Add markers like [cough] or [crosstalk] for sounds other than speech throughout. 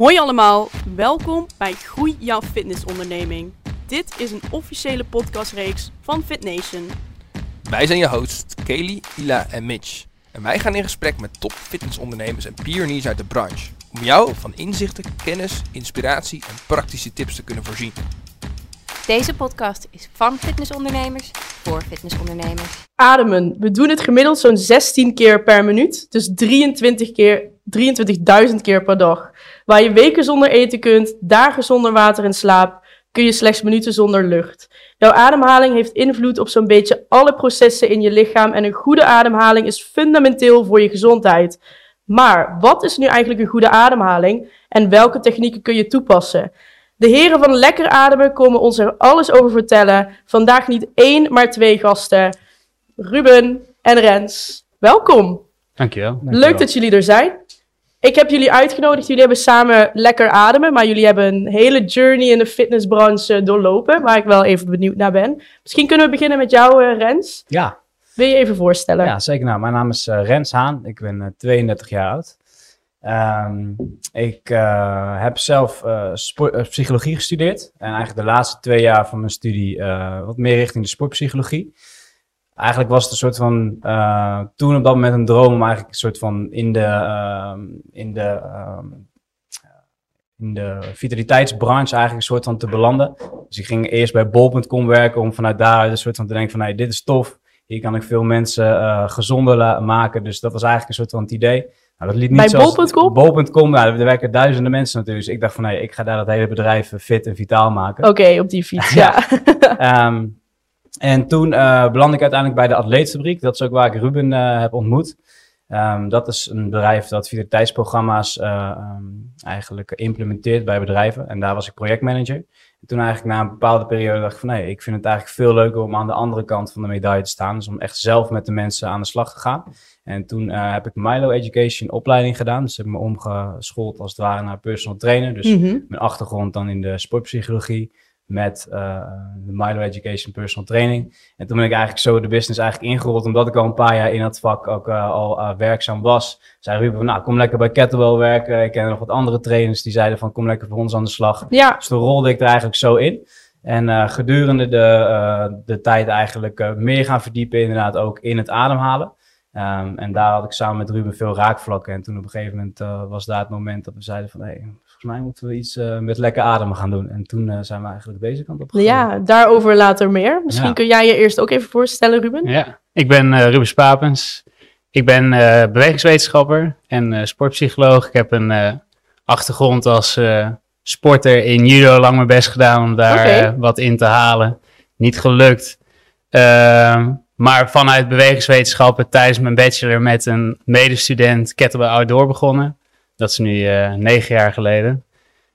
Hoi allemaal, welkom bij Groei jouw fitnessonderneming. Dit is een officiële podcastreeks van FitNation. Wij zijn je hosts Kelly, Ila en Mitch. En wij gaan in gesprek met top fitnessondernemers en pioniers uit de branche. Om jou van inzichten, kennis, inspiratie en praktische tips te kunnen voorzien. Deze podcast is van fitnessondernemers voor fitnessondernemers. Ademen. We doen het gemiddeld zo'n 16 keer per minuut. Dus 23 keer, 23.000 keer per dag. Waar je weken zonder eten kunt, dagen zonder water en slaap, kun je slechts minuten zonder lucht. Jouw ademhaling heeft invloed op zo'n beetje alle processen in je lichaam en een goede ademhaling is fundamenteel voor je gezondheid. Maar wat is nu eigenlijk een goede ademhaling en welke technieken kun je toepassen? De heren van Lekker Ademen komen ons er alles over vertellen. Vandaag niet één, maar twee gasten. Ruben en Rens. Welkom. Dankjewel. Leuk dat jullie er zijn. Ik heb jullie uitgenodigd. Jullie hebben samen lekker ademen, maar jullie hebben een hele journey in de fitnessbranche doorlopen, waar ik wel even benieuwd naar ben. Misschien kunnen we beginnen met jou, eh, Rens. Ja, Wil je even voorstellen? ja, zeker. Nou, mijn naam is eh, Rens Haan. Ik ben eh, 32 jaar oud. Ehm, ik eh, heb zelf eh, eh, psychologie gestudeerd. En eigenlijk de laatste twee jaar van mijn studie eh, wat meer richting de sportpsychologie. Eigenlijk was het een soort van, eh, toen op dat moment een droom om eigenlijk een soort van in de, ehm, in de, ehm, in de vitaliteitsbranche eigenlijk een soort van te belanden. Dus ik ging eerst bij bol.com werken om vanuit daaruit een soort van te denken van, hey, dit is tof. Hier kan ik veel mensen eh, gezonder maken. Dus dat was eigenlijk een soort van het idee. Nou, dat liet niet Bij bol.com? Bol.com, nou, er werken duizenden mensen natuurlijk. Dus ik dacht van, nee, ik ga daar dat hele bedrijf eh, fit en vitaal maken. Oké, op die fiets, [laughs] ja. Ehm, en toen eh belandde ik uiteindelijk bij de Atleetfabriek. Dat is ook waar ik Ruben eh, heb ontmoet. Ehm, dat is een bedrijf dat vitaliteitsprogramma's eh, ehm, eigenlijk implementeert bij bedrijven. En daar was ik projectmanager. En toen eigenlijk na een bepaalde periode dacht ik van nee, ik vind het eigenlijk veel leuker om aan de andere kant van de medaille te staan. Dus om echt zelf met de mensen aan de slag te gaan. En toen eh, heb ik Milo Education opleiding gedaan. Dus heb ik me omgeschoold als het ware naar personal trainer. Dus Mhm. mijn achtergrond dan in de sportpsychologie met eh, de Milo Education Personal Training. En toen ben ik eigenlijk zo de business eigenlijk ingerold, omdat ik al een paar jaar in dat vak ook eh, al eh, werkzaam was. Zei Ruben van, nou, kom lekker bij Kettlewell werken. Ik ken nog wat andere trainers die zeiden van, kom lekker voor ons aan de slag. Ja, Dus toen rolde ik er eigenlijk zo in. En gedurende de, de tijd eigenlijk meer gaan verdiepen inderdaad ook in het ademhalen. Ehm, en daar had ik samen met Ruben veel raakvlakken. En toen op een gegeven moment was daar het moment dat we zeiden van... Hey, volgens mij moeten we iets eh, met lekker ademen gaan doen. En toen eh, zijn we eigenlijk deze kant op gegaan. ja, daarover later meer. Misschien Ja. kun jij je eerst ook even voorstellen, Ruben? Ja, ik ben eh Ruben Spapens. Ik ben eh, bewegingswetenschapper en eh, sportpsycholoog. Ik heb een eh, achtergrond als eh, sporter in judo, lang mijn best gedaan om daar wat in te halen. Niet gelukt. Ehm, maar vanuit bewegingswetenschappen tijdens mijn bachelor met een medestudent Kettlebell Outdoor begonnen. Dat is nu eh, negen jaar geleden.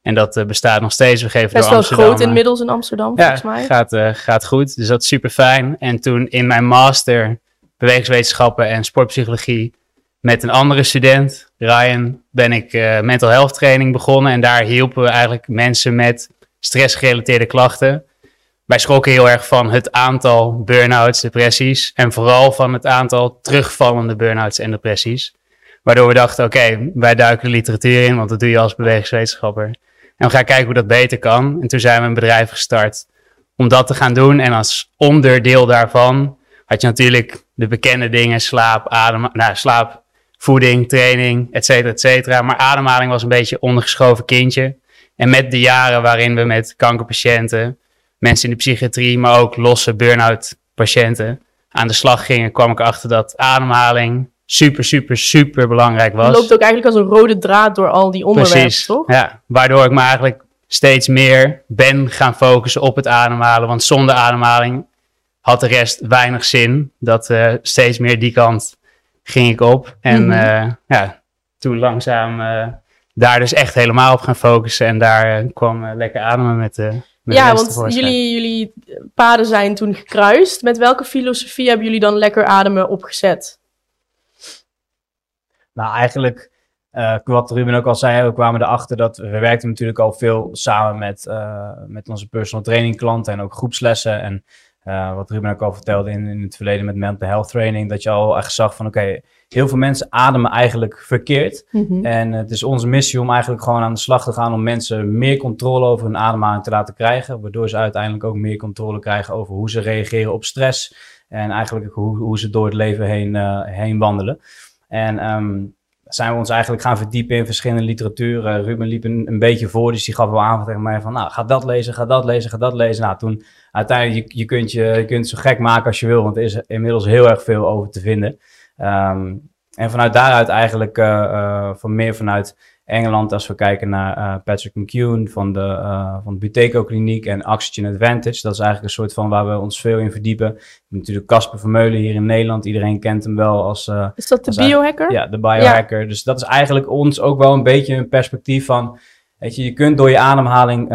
En dat eh, bestaat nog steeds. We geven Best door wel groot inmiddels in Amsterdam, ja, volgens mij. Gaat, eh, gaat goed. Dus dat is super fijn. En toen in mijn master bewegingswetenschappen en sportpsychologie met een andere student, Ryan, ben ik eh, mental health training begonnen. En daar hielpen we eigenlijk mensen met stressgerelateerde klachten. Wij schrokken heel erg van het aantal burn-outs, depressies. En vooral van het aantal terugvallende burn-outs en depressies. Waardoor we dachten, oké, wij duiken de literatuur in, want dat doe je als bewegingswetenschapper. En we gaan kijken hoe dat beter kan. En toen zijn we een bedrijf gestart om dat te gaan doen. En als onderdeel daarvan had je natuurlijk de bekende dingen, slaap, adem, nou, slaap, voeding, training, et cetera, et cetera. Maar ademhaling was een beetje ondergeschoven kindje. En met de jaren waarin we met kankerpatiënten, mensen in de psychiatrie, maar ook losse burn-out patiënten aan de slag gingen, kwam ik achter dat ademhaling super, super, super belangrijk was. Het loopt ook eigenlijk als een rode draad door al die onderwerpen, Precies, toch? ja. Waardoor ik me eigenlijk steeds meer ben gaan focussen op het ademhalen. Want zonder ademhaling had de rest weinig zin. Dat eh, steeds meer die kant ging ik op. En Mhm. eh, ja, toen langzaam eh, daar dus echt helemaal op gaan focussen. En daar kwam lekker ademen met, de Ja, want jullie, jullie paden zijn toen gekruist. Met welke filosofie hebben jullie dan lekker ademen opgezet? Nou, eigenlijk, eh, wat Ruben ook al zei, we kwamen erachter dat we werkten natuurlijk al veel samen met, eh, met onze personal training klanten en ook groepslessen. En eh, wat Ruben ook al vertelde in, in het verleden met mental health training, dat je al echt zag van oké, heel veel mensen ademen eigenlijk verkeerd. Mhm. En het is onze missie om eigenlijk gewoon aan de slag te gaan om mensen meer controle over hun ademhaling te laten krijgen. Waardoor ze uiteindelijk ook meer controle krijgen over hoe ze reageren op stress. En eigenlijk hoe, hoe ze door het leven heen, heen wandelen. En ehm, zijn we ons eigenlijk gaan verdiepen in verschillende literatuur. Eh, Ruben liep een, beetje voor, dus die gaf wel aan tegen mij van, nou, ga dat lezen, ga dat lezen, ga dat lezen. Nou, toen uiteindelijk, je, je, kunt je, je kunt het zo gek maken als je wil, want er is inmiddels heel erg veel over te vinden. Ehm, en vanuit daaruit eigenlijk, eh, eh, van meer vanuit Engeland, als we kijken naar eh, Patrick McCune van de, eh, van de Buteco Kliniek en Oxygen Advantage. Dat is eigenlijk een soort van waar we ons veel in verdiepen. Natuurlijk Casper Vermeulen hier in Nederland. Iedereen kent hem wel als... eh, Is dat de biohacker? ja, de biohacker. Dus dat is eigenlijk ons ook wel een beetje een perspectief van... Weet je, je kunt door je ademhaling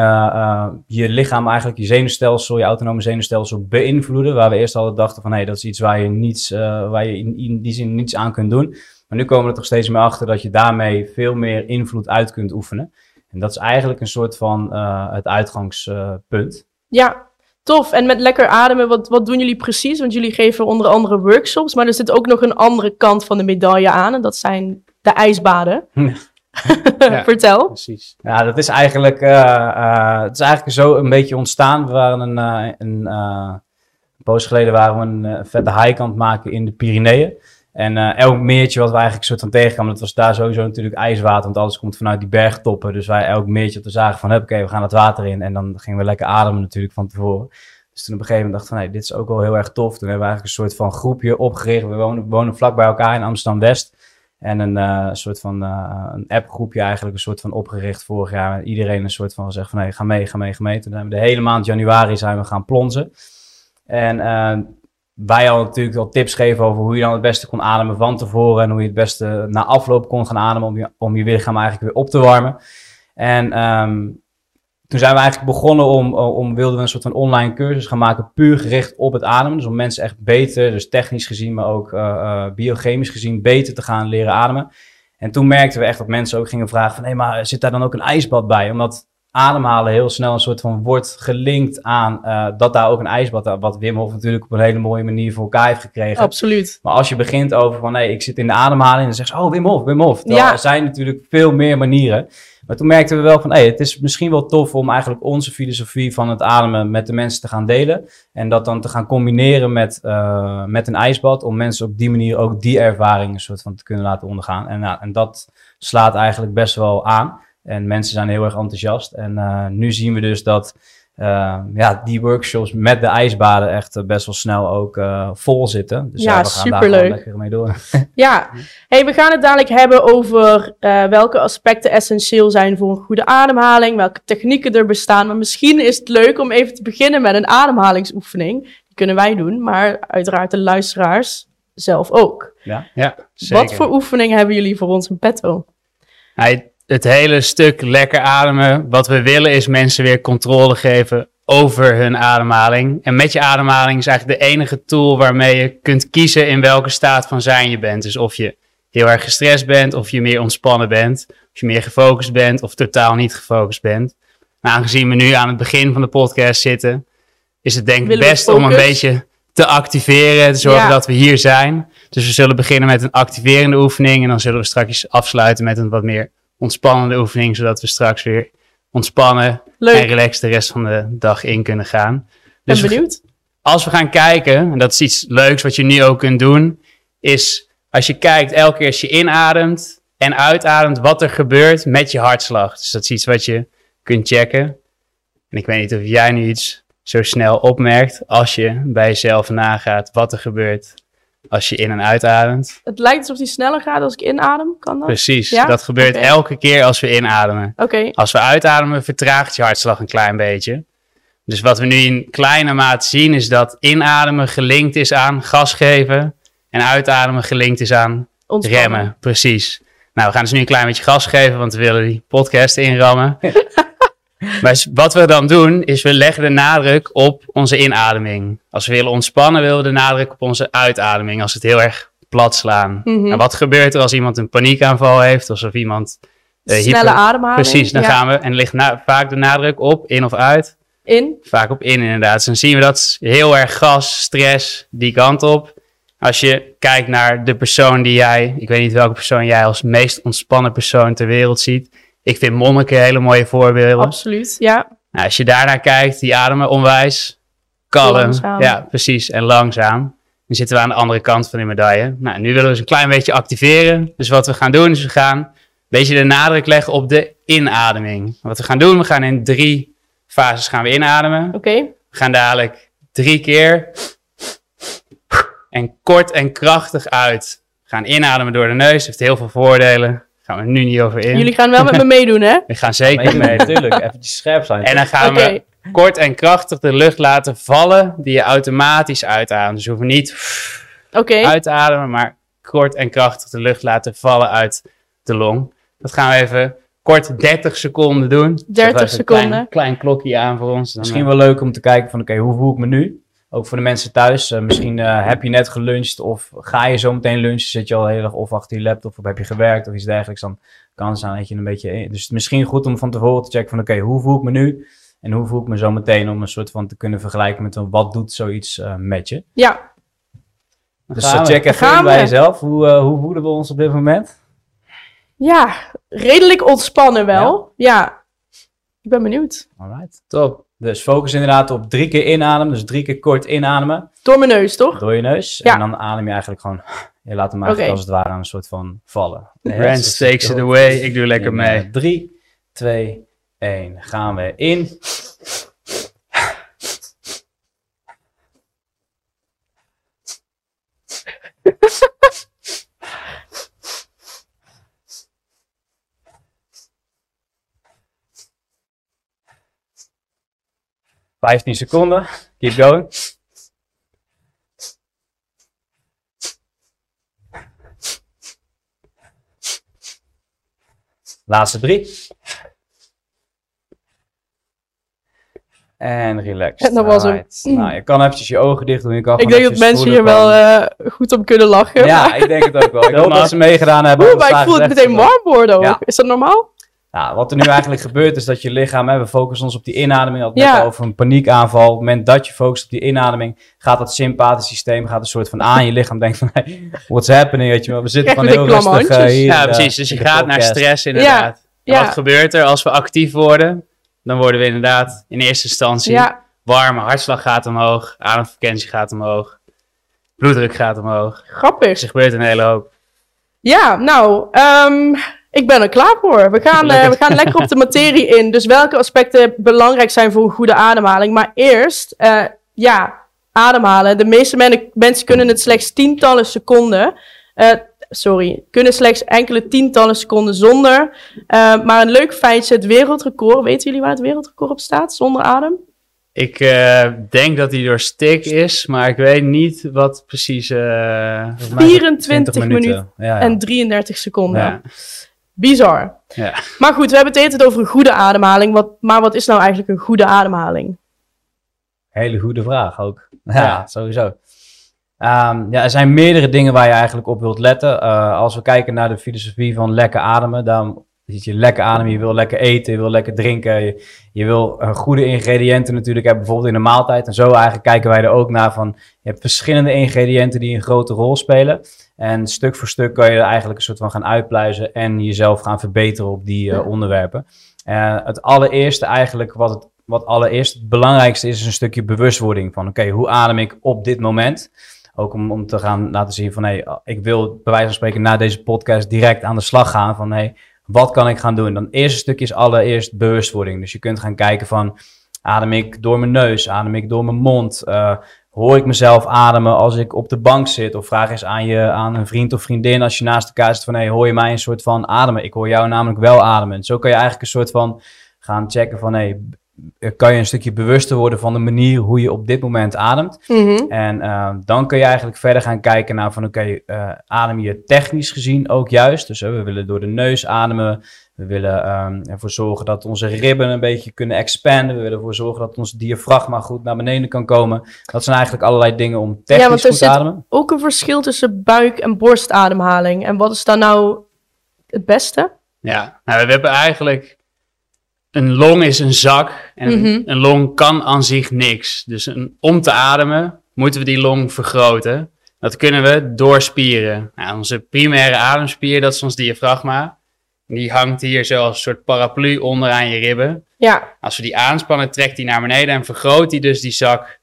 je lichaam eigenlijk, je zenuwstelsel, je autonome zenuwstelsel beïnvloeden. Waar we eerst altijd dachten van, hé, dat is iets waar je, niets, waar je in, in die zin niets aan kunt doen. Maar nu komen we er toch steeds meer achter dat je daarmee veel meer invloed uit kunt oefenen. En dat is eigenlijk een soort van eh, het uitgangspunt. Ja, tof. En met lekker ademen, wat, wat doen jullie precies? Want jullie geven onder andere workshops, maar er zit ook nog een andere kant van de medaille aan. En dat zijn de ijsbaden. [laughs] [laughs] Ja. Vertel. Precies. Ja, dat is eigenlijk, eh, eh, het is eigenlijk zo een beetje ontstaan. We waren een, eh, een, eh, een poos geleden waren we een vette hike aan het maken in de Pyreneeën. En eh, elk meertje wat we eigenlijk soort van tegenkwamen, dat was daar sowieso natuurlijk ijswater, want alles komt vanuit die bergtoppen. Dus wij elk meertje dat we zagen van, oké, we gaan het water in. En dan gingen we lekker ademen natuurlijk van tevoren. Dus toen op een gegeven moment dacht van, nee, dit is ook wel heel erg tof. Toen hebben we eigenlijk een soort van groepje opgericht. We wonen, wonen vlak bij elkaar in Amsterdam-West. En een eh, soort van eh, een appgroepje eigenlijk, een soort van opgericht vorig jaar. En iedereen een soort van gezegd van, nee, ga mee, ga mee, ga mee. Toen zijn we de hele maand januari zijn we gaan plonzen. En wij al natuurlijk al tips geven over hoe je dan het beste kon ademen van tevoren. En hoe je het beste na afloop kon gaan ademen om je, om je lichaam eigenlijk weer op te warmen. En ehm, toen zijn we eigenlijk begonnen om, om, wilden we een soort van online cursus gaan maken, puur gericht op het ademen. Dus om mensen echt beter, dus technisch gezien, maar ook eh, biochemisch gezien, beter te gaan leren ademen. En toen merkten we echt dat mensen ook gingen vragen van, hé, maar zit daar dan ook een ijsbad bij? Omdat ademhalen heel snel een soort van wordt gelinkt aan eh, dat daar ook een ijsbad, wat Wim Hof natuurlijk op een hele mooie manier voor elkaar heeft gekregen. Absoluut. Maar als je begint over van, nee, ik zit in de ademhaling, dan zeggen ze, oh, Wim Hof, Wim Hof. Terwijl Ja. Er zijn natuurlijk veel meer manieren. Maar toen merkten we wel van, hey, het is misschien wel tof om eigenlijk onze filosofie van het ademen met de mensen te gaan delen. En dat dan te gaan combineren met, eh, met een ijsbad, om mensen op die manier ook die ervaring een soort van te kunnen laten ondergaan. En, nou, en dat slaat eigenlijk best wel aan. En mensen zijn heel erg enthousiast. En eh, nu zien we dus dat eh, ja, die workshops met de ijsbaden echt eh, best wel snel ook eh, vol zitten. Dus Ja, we gaan superleuk. lekker mee door. [laughs] Ja, hey, we gaan het dadelijk hebben over eh, welke aspecten essentieel zijn voor een goede ademhaling, welke technieken er bestaan. Maar misschien is het leuk om even te beginnen met een ademhalingsoefening. Die kunnen wij doen, maar uiteraard de luisteraars zelf ook. Ja? Ja, zeker. Wat voor oefening hebben jullie voor ons in petto? Nou, het hele stuk lekker ademen. Wat we willen is mensen weer controle geven over hun ademhaling. En met je ademhaling is eigenlijk de enige tool waarmee je kunt kiezen in welke staat van zijn je bent. Dus of je heel erg gestrest bent, of je meer ontspannen bent, of je meer gefocust bent, of totaal niet gefocust bent. Maar aangezien we nu aan het begin van de podcast zitten, is het denk ik best om een beetje te activeren, te zorgen Ja. dat we hier zijn. Dus we zullen beginnen met een activerende oefening en dan zullen we straks afsluiten met een wat meer ontspannende oefening, zodat we straks weer ontspannen en relaxed de rest van de dag in kunnen gaan. ben Dus we- benieuwd. als we gaan kijken, en dat is iets leuks wat je nu ook kunt doen, is als je kijkt elke keer als je inademt en uitademt, wat er gebeurt met je hartslag. Dus dat is iets wat je kunt checken. En ik weet niet of jij nu iets zo snel opmerkt als je bij jezelf nagaat wat er gebeurt als je in en uitademt. Het lijkt alsof die sneller gaat als ik inadem, kan dat? Precies, Ja? dat gebeurt elke keer als we inademen. Oké, Als we uitademen, vertraagt je hartslag een klein beetje. Dus wat we nu in kleine mate zien, is dat inademen gelinkt is aan gas geven. En uitademen gelinkt is aan ontspannen. remmen. Precies. Nou, we gaan dus nu een klein beetje gas geven, want we willen die podcast inrammen. [laughs] maar wat we dan doen, is we leggen de nadruk op onze inademing. Als we willen ontspannen, willen we de nadruk op onze uitademing. Als we het heel erg plat slaan. Mhm. En wat gebeurt er als iemand een paniekaanval heeft? Of of iemand... eh, Snelle hyper- ademhaling. Precies, dan ja. gaan we en ligt vaak de nadruk op in of uit. In. Vaak op in inderdaad. Dus dan zien we dat heel erg gas, stress, die kant op. Als je kijkt naar de persoon die jij, ik weet niet welke persoon jij als meest ontspannen persoon ter wereld ziet. Ik vind monniken hele mooie voorbeelden. Absoluut, ja. Nou, als je daarnaar kijkt, die ademen onwijs kalm. Langzaam. Ja, precies. En langzaam. Dan zitten we aan de andere kant van die medaille. Nou, nu willen we ze een klein beetje activeren. Dus wat we gaan doen, is we gaan een beetje de nadruk leggen op de inademing. Wat we gaan doen, we gaan in drie fases gaan we inademen. Oké. We gaan dadelijk drie keer en kort en krachtig uit. We gaan inademen door de neus, heeft heel veel voordelen. Gaan we nu niet over in. Jullie gaan wel met me [laughs] meedoen, hè? We gaan zeker mee. Natuurlijk, eventjes scherp zijn. En dan gaan we kort en krachtig de lucht laten vallen die je automatisch uitademt. Dus we hoeven niet Oké. uit te ademen, maar kort en krachtig de lucht laten vallen uit de long. Dat gaan we even kort 30 seconden doen. Zet 30 even een seconden. Klein, klein klokje aan voor ons. Dan, Misschien eh, wel leuk om te kijken van, oké, hoe voel ik me nu? Ook voor de mensen thuis. Eh, misschien eh, heb je net geluncht of ga je zo meteen lunchen. Zit je al heel erg of achter je laptop of heb je gewerkt of iets dergelijks. Dan kan het zijn dat je een beetje... Dus het is misschien goed om van tevoren te checken van, oké, hoe voel ik me nu? En hoe voel ik me zo meteen om een soort van te kunnen vergelijken met een, wat doet zoiets eh, met je? Ja. Dus gaan eh, we. check even in bij jezelf. Hoe, eh, hoe voelen we ons op dit moment? Ja, redelijk ontspannen wel. Ja. Ik ben benieuwd. Alright. Top. Dus focus inderdaad op drie keer inademen. Dus drie keer kort inademen Door mijn neus, toch? door je neus. Ja. En dan adem je eigenlijk gewoon... [laughs] Je laat hem eigenlijk als het ware aan een soort van vallen. Rens takes it away. Ik doe lekker mee. eh, Drie, twee, één. Gaan we in. Vijftien seconden. Keep going. Laatste drie. En relax. En [laughs] dat was hem. Nou, je kan eventjes je ogen dicht doen. Je kan Ik gewoon denk dat mensen hier wel eh, goed om kunnen lachen. Ja, ik denk het ook wel. Ik [laughs] hoop dat ze meegedaan hebben. Oeh, maar ik voel het meteen warm worden ook. Ja. Is dat normaal? Ja, wat er nu [laughs] eigenlijk gebeurt is dat je lichaam, hè, we focussen ons op die inademing, had het Ja. net over een paniekaanval. Op het moment dat je focust op die inademing, gaat dat sympathisch systeem gaat een soort van aan. Je lichaam denkt van, [laughs] hey, what's happening, weet je wel. We zitten Krijg je heel rustig eh, hier. Ja, de- precies. Dus je gaat naar stress inderdaad. En Ja. wat gebeurt er als we actief worden? Dan worden we inderdaad in eerste instantie Ja, warm. Hartslag gaat omhoog. Ademfrequentie gaat omhoog. Bloeddruk gaat omhoog. grappig. Dus er gebeurt een hele hoop. Ja, nou, ehm, ik ben er klaar voor. We gaan, eh, we gaan lekker op de materie in. Dus welke aspecten belangrijk zijn voor een goede ademhaling. Maar eerst, eh, ja, ademhalen. De meeste men- mensen kunnen het slechts tientallen seconden. eh, sorry, kunnen slechts enkele tientallen seconden zonder. Maar een leuk feitje, het wereldrecord. Weten jullie waar het wereldrecord op staat zonder adem? Ik denk dat die door stik is, maar ik weet niet wat precies. eh, Volgens mij is het 24 minuten Ja, ja. en 33 seconden. ja. Bizar. Ja. Maar goed, we hebben het eerder over een goede ademhaling. Wat, maar wat is nou eigenlijk een goede ademhaling? Hele goede vraag ook. Ja, Ja. sowieso. Ehm, ja, er zijn meerdere dingen waar je eigenlijk op wilt letten. Eh, als we kijken naar de filosofie van lekker ademen, dan zit je lekker ademen, je wil lekker eten, je wil lekker drinken, je, je wil goede ingrediënten natuurlijk hebben, bijvoorbeeld in de maaltijd. En zo eigenlijk kijken wij er ook naar van, je hebt verschillende ingrediënten die een grote rol spelen. En stuk voor stuk kan je er eigenlijk een soort van gaan uitpluizen en jezelf gaan verbeteren op die eh, onderwerpen. Eh, het allereerste eigenlijk, wat het wat allereerst het belangrijkste is, is een stukje bewustwording van, oké, hoe adem ik op dit moment? Ook om, om te gaan laten zien van, hé, ik wil bij wijze van spreken na deze podcast direct aan de slag gaan van, hé, wat kan ik gaan doen? Dan eerste stukje is allereerst bewustwording. Dus je kunt gaan kijken van, adem ik door mijn neus? Adem ik door mijn mond? Eh, hoor ik mezelf ademen als ik op de bank zit? Of vraag eens aan, je, aan een vriend of vriendin als je naast elkaar zit van, hé, hoor je mij een soort van ademen? Ik hoor jou namelijk wel ademen. Zo kan je eigenlijk een soort van gaan checken van, hé, kan je een stukje bewuster worden van de manier hoe je op dit moment ademt. Mhm. En eh, dan kun je eigenlijk verder gaan kijken naar van oké, eh, adem je technisch gezien ook juist. Dus eh, we willen door de neus ademen. We willen ehm, ervoor zorgen dat onze ribben een beetje kunnen expanden. We willen ervoor zorgen dat ons diafragma goed naar beneden kan komen. Dat zijn eigenlijk allerlei dingen om technisch want er goed te zit- ademen. Ook een verschil tussen buik- en borstademhaling. En wat is dan nou het beste? Ja, nou, we hebben eigenlijk een long is een zak en Mhm. een long kan aan zich niks. Dus een, om te ademen moeten we die long vergroten. Dat kunnen we door spieren. Nou, onze primaire ademspier, dat is ons diafragma. Die hangt hier zo als een soort paraplu onderaan je ribben. Ja, Als we die aanspannen, trekt die naar beneden en vergroot die dus die zak,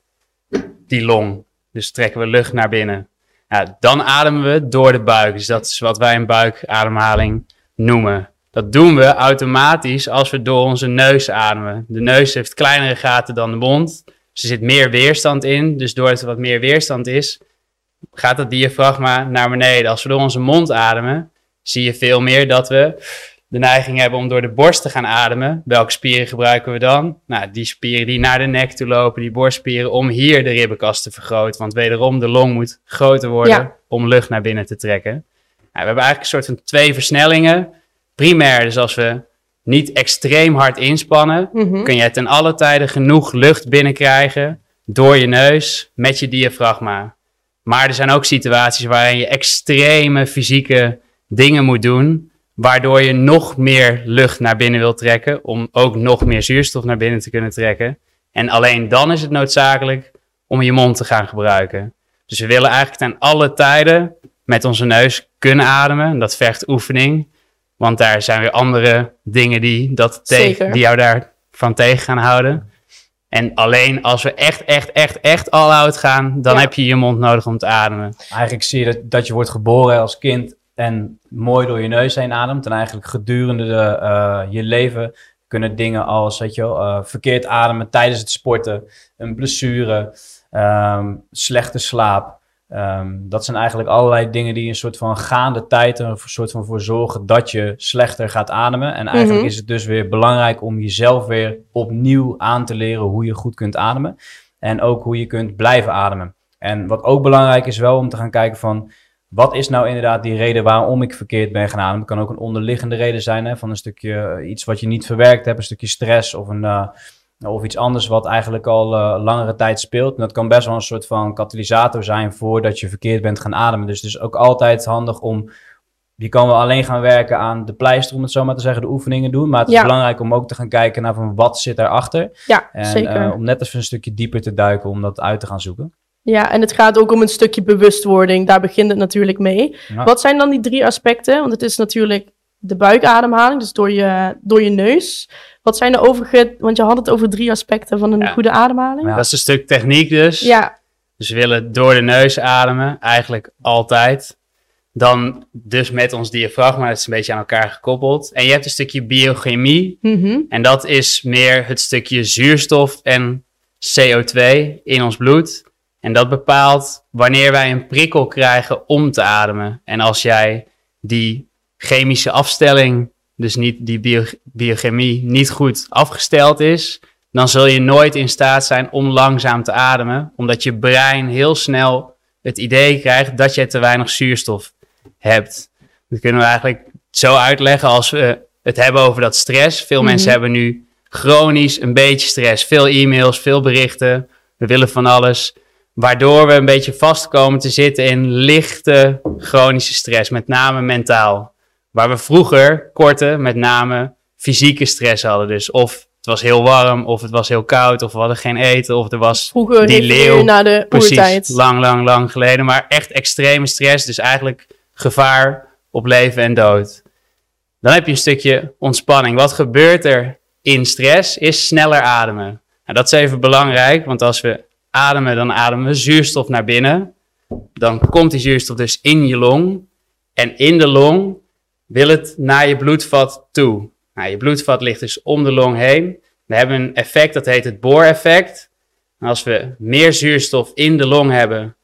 die long. Dus trekken we lucht naar binnen. Ja, dan ademen we door de buik. Dus dat is wat wij een buikademhaling noemen. Dat doen we automatisch als we door onze neus ademen. De neus heeft kleinere gaten dan de mond. Dus er zit meer weerstand in. Dus doordat er wat meer weerstand is, gaat dat diafragma naar beneden. Als we door onze mond ademen, zie je veel meer dat we de neiging hebben om door de borst te gaan ademen. Welke spieren gebruiken we dan? Nou, die spieren die naar de nek toe lopen, die borstspieren, om hier de ribbenkast te vergroten. Want wederom, de long moet groter worden Ja. om lucht naar binnen te trekken. Nou, we hebben eigenlijk een soort van twee versnellingen. Primair, dus als we niet extreem hard inspannen, mhm. kun je ten alle tijden genoeg lucht binnenkrijgen door je neus met je diafragma. Maar er zijn ook situaties waarin je extreme fysieke dingen moet doen, waardoor je nog meer lucht naar binnen wilt trekken, om ook nog meer zuurstof naar binnen te kunnen trekken. En alleen dan is het noodzakelijk om je mond te gaan gebruiken. Dus we willen eigenlijk ten alle tijden met onze neus kunnen ademen. En Dat vergt oefening. Want daar zijn weer andere dingen die, dat tegen, die jou daarvan tegen gaan houden. En alleen als we echt, echt, echt, echt all out gaan, dan Ja. heb je je mond nodig om te ademen. Eigenlijk zie je dat, dat je wordt geboren als kind en mooi door je neus heen ademt. En eigenlijk gedurende de, eh, je leven kunnen dingen als, weet je wel, eh, verkeerd ademen tijdens het sporten, een blessure, ehm, slechte slaap. Ehm, dat zijn eigenlijk allerlei dingen die een soort van gaande tijd er een soort van voor zorgen dat je slechter gaat ademen. En eigenlijk Mhm. is het dus weer belangrijk om jezelf weer opnieuw aan te leren hoe je goed kunt ademen. En ook hoe je kunt blijven ademen. En wat ook belangrijk is wel om te gaan kijken van... Wat is nou inderdaad die reden waarom ik verkeerd ben gaan ademen? Het kan ook een onderliggende reden zijn hè, van een stukje eh, iets wat je niet verwerkt hebt, een stukje stress of, een, eh, of iets anders wat eigenlijk al eh, langere tijd speelt. En dat kan best wel een soort van katalysator zijn voordat je verkeerd bent gaan ademen. Dus het is ook altijd handig om. Je kan wel alleen gaan werken aan de pleister, om het zo maar te zeggen, de oefeningen doen. Maar het is Ja. belangrijk om ook te gaan kijken naar van wat zit daarachter. ja En zeker. om net even een stukje dieper te duiken om dat uit te gaan zoeken. Ja, en het gaat ook om een stukje bewustwording. Daar begint het natuurlijk mee. Ja. Wat zijn dan die drie aspecten? Want het is natuurlijk de buikademhaling, dus door je, door je neus. Wat zijn de overige... Want je had het over drie aspecten van een Ja. goede ademhaling. Ja. Dat is een stuk techniek dus. Ja, Dus we willen door de neus ademen, eigenlijk altijd. Dan dus met ons diafragma, dat is een beetje aan elkaar gekoppeld. En je hebt een stukje biochemie. mhm. En dat is meer het stukje zuurstof en CO2 in ons bloed. En dat bepaalt wanneer wij een prikkel krijgen om te ademen. En als jij die chemische afstelling, dus niet die bio- biochemie, niet goed afgesteld is, dan zul je nooit in staat zijn om langzaam te ademen, omdat je brein heel snel het idee krijgt dat je te weinig zuurstof hebt. Dat kunnen we eigenlijk zo uitleggen als we het hebben over dat stress. Veel Mhm. mensen hebben nu chronisch een beetje stress, veel e-mails, veel berichten, we willen van alles, waardoor we een beetje vast komen te zitten in lichte chronische stress, met name mentaal. Waar we vroeger korte, met name fysieke stress hadden. Dus of het was heel warm, of het was heel koud, of we hadden geen eten, of er was Vroeger Die leeuw, naar de precies oertijd. lang, lang, lang geleden. Maar echt extreme stress, dus eigenlijk gevaar op leven en dood. Dan heb je een stukje ontspanning. Wat gebeurt er in stress? Is sneller ademen. Nou, dat is even belangrijk, want als we ademen, dan ademen we zuurstof naar binnen. Dan komt die zuurstof dus in je long. En in de long wil het naar je bloedvat toe. Nou, je bloedvat ligt dus om de long heen. We hebben een effect, dat heet het booreffect. Als we meer zuurstof in de long hebben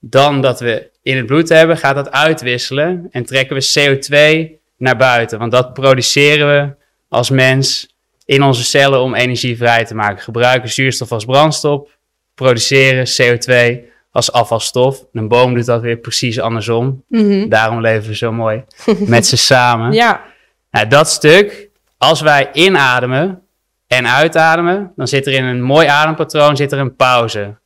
dan dat we in het bloed hebben, gaat dat uitwisselen en trekken we CO2 naar buiten. Want dat produceren we als mens in onze cellen om energie vrij te maken. Gebruiken zuurstof als brandstof, produceren CO2 als afvalstof. En een boom doet dat weer precies andersom. Mhm. Daarom leven we zo mooi [laughs] met ze samen. Ja, Nou, dat stuk, als wij inademen en uitademen, dan zit er in een mooi adempatroon zit er een pauze.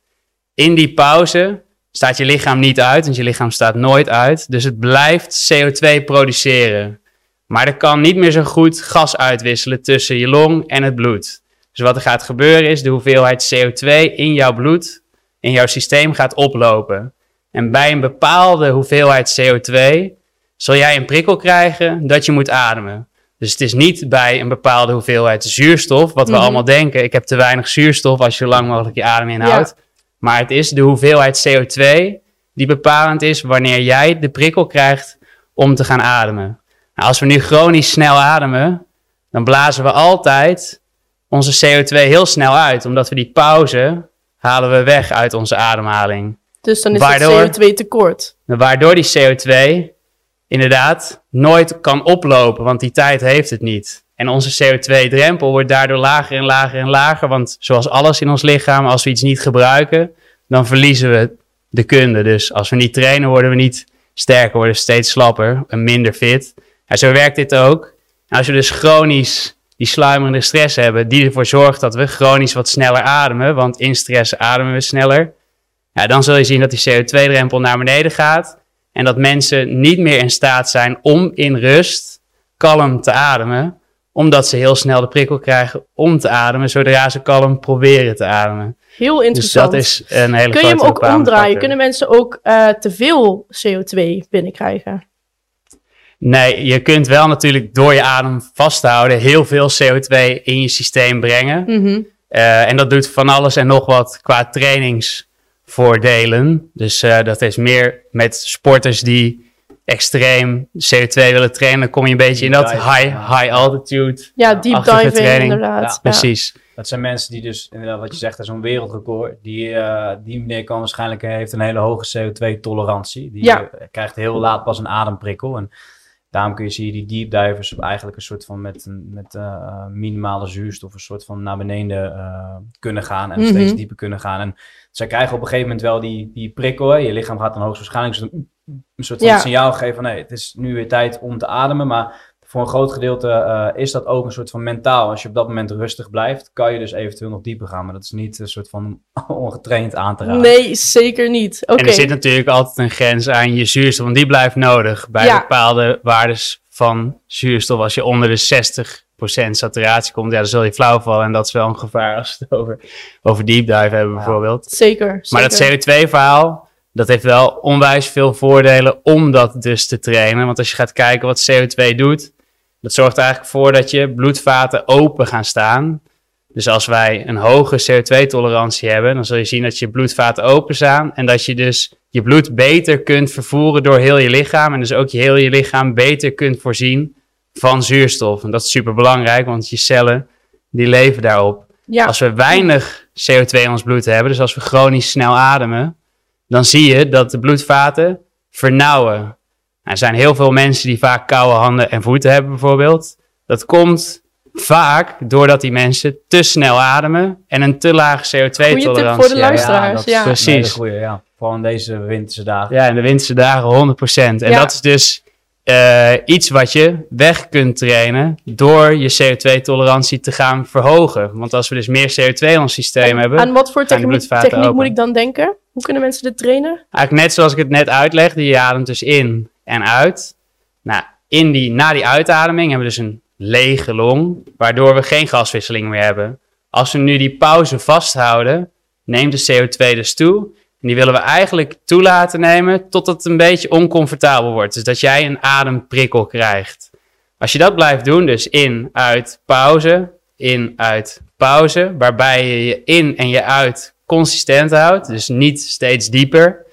In die pauze staat je lichaam niet uit, want je lichaam staat nooit uit. Dus het blijft CO2 produceren. Maar er kan niet meer zo goed gas uitwisselen tussen je long en het bloed. Dus wat er gaat gebeuren is de hoeveelheid CO2 in jouw bloed, in jouw systeem gaat oplopen. En bij een bepaalde hoeveelheid CO2 zal jij een prikkel krijgen dat je moet ademen. Dus het is niet bij een bepaalde hoeveelheid zuurstof, wat we Mhm. allemaal denken. Ik heb te weinig zuurstof als je zo lang mogelijk je adem inhoudt. Maar het is de hoeveelheid CO2 die bepalend is wanneer jij de prikkel krijgt om te gaan ademen. Nou, als we nu chronisch snel ademen, dan blazen we altijd onze CO2 heel snel uit, omdat we die pauze halen we weg uit onze ademhaling. Dus dan is Waardoor- het CO2 tekort. Waardoor die CO2 inderdaad nooit kan oplopen, want die tijd heeft het niet. En onze CO2-drempel wordt daardoor lager en lager en lager, want zoals alles in ons lichaam, als we iets niet gebruiken, dan verliezen we de kunde. Dus als we niet trainen, worden we niet sterker, worden we steeds slapper en minder fit. En zo werkt dit ook. En als we dus chronisch die sluimerende stress hebben, die ervoor zorgt dat we chronisch wat sneller ademen, want in stress ademen we sneller, ja, dan zul je zien dat die CO2-drempel naar beneden gaat. En dat mensen niet meer in staat zijn om in rust kalm te ademen. Omdat ze heel snel de prikkel krijgen om te ademen. Zodra ze kalm proberen te ademen. Heel Dus interessant. dat is een hele Kun je hem ook omdraaien? factor. Kunnen mensen ook eh, te veel CO2 binnenkrijgen? Nee, je kunt wel natuurlijk door je adem vasthouden heel veel CO2 in je systeem brengen. Mhm. Eh, en dat doet van alles en nog wat qua trainingsvoordelen. Dus eh, dat is meer met sporters die extreem CO2 willen trainen. Dan kom je een beetje in dat high, ja. high altitude. Ja, deep diving training. inderdaad. Ja. Precies. Dat zijn mensen die dus, inderdaad wat je zegt, dat is zo'n wereldrecord. Die, eh, die meneer kan waarschijnlijk, heeft een hele hoge CO2-tolerantie. Die Ja. krijgt heel laat pas een ademprikkel. En daarom kun je zien die deep divers eigenlijk een soort van met, een- met eh, minimale zuurstof een soort van naar beneden eh, kunnen gaan. En Mhm. steeds dieper kunnen gaan. En zij krijgen op een gegeven moment wel die, die prikkel. Hè. Je lichaam gaat dan hoogstwaarschijnlijk zo'n- een soort van Ja. signaal geven van nee, het is nu weer tijd om te ademen. Maar voor een groot gedeelte eh, is dat ook een soort van mentaal. Als je op dat moment rustig blijft, kan je dus eventueel nog dieper gaan. Maar dat is niet een soort van [laughs] ongetraind aan te raken. Nee, zeker niet. Oké. En er zit natuurlijk altijd een grens aan je zuurstof, want die blijft nodig bij Ja. bepaalde waardes van zuurstof. Als je onder de 60% saturatie komt, ja, dan zul je flauw vallen. En dat is wel een gevaar als we het over, over deep dive hebben bijvoorbeeld. Zeker. Maar dat zeker. CO2-verhaal, dat heeft wel onwijs veel voordelen om dat dus te trainen. Want als je gaat kijken wat CO2 doet, dat zorgt er eigenlijk voor dat je bloedvaten open gaan staan. Dus als wij een hoge CO2-tolerantie hebben, dan zul je zien dat je bloedvaten open staan. En dat je dus je bloed beter kunt vervoeren door heel je lichaam. En dus ook je heel je lichaam beter kunt voorzien van zuurstof. En dat is super belangrijk, want je cellen die leven daarop. Ja. Als we weinig CO2 in ons bloed hebben, dus als we chronisch snel ademen, dan zie je dat de bloedvaten vernauwen. Er zijn heel veel mensen die vaak koude handen en voeten hebben bijvoorbeeld. Dat komt vaak doordat die mensen te snel ademen en een te lage CO2-tolerantie Goeie tip voor de luisteraars. dat is ja. Precies. goeie, ja. Vooral in deze winterse dagen. Ja, in de winterse dagen 100%. En Ja. dat is dus eh, iets wat je weg kunt trainen door je CO2-tolerantie te gaan verhogen. Want als we dus meer CO2 in ons systeem hebben, Aan wat voor techniek, techniek moet ik dan denken? Hoe kunnen mensen dit trainen? Eigenlijk net zoals ik het net uitlegde, je ademt dus in en uit. Nou, in die, na die uitademing hebben we dus een lege long, waardoor we geen gaswisseling meer hebben. Als we nu die pauze vasthouden, neemt de CO2 dus toe. En die willen we eigenlijk toelaten nemen totdat het een beetje oncomfortabel wordt. Dus dat jij een ademprikkel krijgt. Als je dat blijft doen, dus in, uit, pauze, in, uit, pauze, waarbij je je in en je uit consistent houdt, dus niet steeds dieper,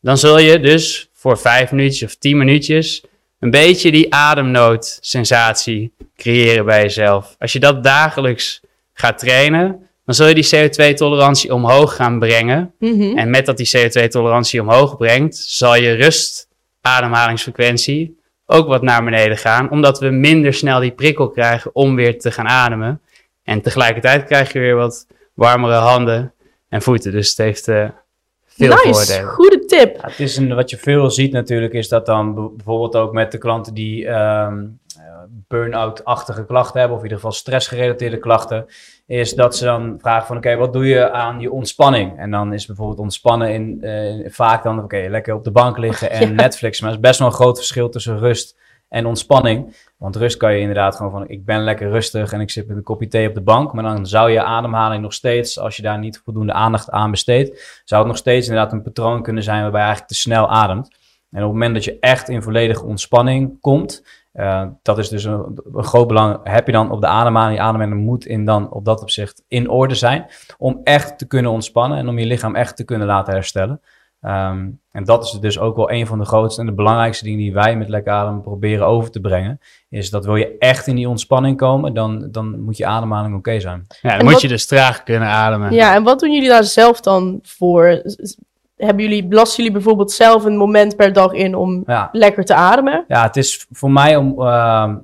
dan zul je dus voor vijf minuutjes of tien minuutjes een beetje die ademnoodsensatie creëren bij jezelf. Als je dat dagelijks gaat trainen, dan zul je die CO2-tolerantie omhoog gaan brengen. Mhm. En met dat die CO2-tolerantie omhoog brengt, zal je rustademhalingsfrequentie ook wat naar beneden gaan, omdat we minder snel die prikkel krijgen om weer te gaan ademen. En tegelijkertijd krijg je weer wat warmere handen en voeten. Dus het heeft eh, veel nice, voordelen. goede tip. Ja, het is een, wat je veel ziet natuurlijk, is dat dan bijvoorbeeld ook met de klanten die ehm, eh, burn-out-achtige klachten hebben, of in ieder geval stressgerelateerde klachten, is dat ze dan vragen van oké, wat doe je aan je ontspanning? En dan is bijvoorbeeld ontspannen in, eh, vaak dan oké, lekker op de bank liggen en [laughs] Ja. Netflix. Maar er is best wel een groot verschil tussen rust en ontspanning. Want rust kan je inderdaad gewoon van, ik ben lekker rustig en ik zit met een kopje thee op de bank. Maar dan zou je ademhaling nog steeds, als je daar niet voldoende aandacht aan besteedt, zou het nog steeds inderdaad een patroon kunnen zijn waarbij je eigenlijk te snel ademt. En op het moment dat je echt in volledige ontspanning komt, uh, dat is dus een, groot belang. Heb je dan op de ademhaling, je ademhaling moet in dan op dat opzicht in orde zijn. Om echt te kunnen ontspannen en om je lichaam echt te kunnen laten herstellen. Um, en dat is dus ook wel een van de grootste en de belangrijkste dingen die wij met lekker ademen proberen over te brengen. Is dat wil je echt in die ontspanning komen, dan, dan moet je ademhaling oké zijn. Ja, dan en moet wat, je dus traag kunnen ademen. Ja, en wat doen jullie daar zelf dan voor? hebben jullie, belasten jullie bijvoorbeeld zelf een moment per dag in om lekker te ademen? Ja, het is voor mij om. Uh,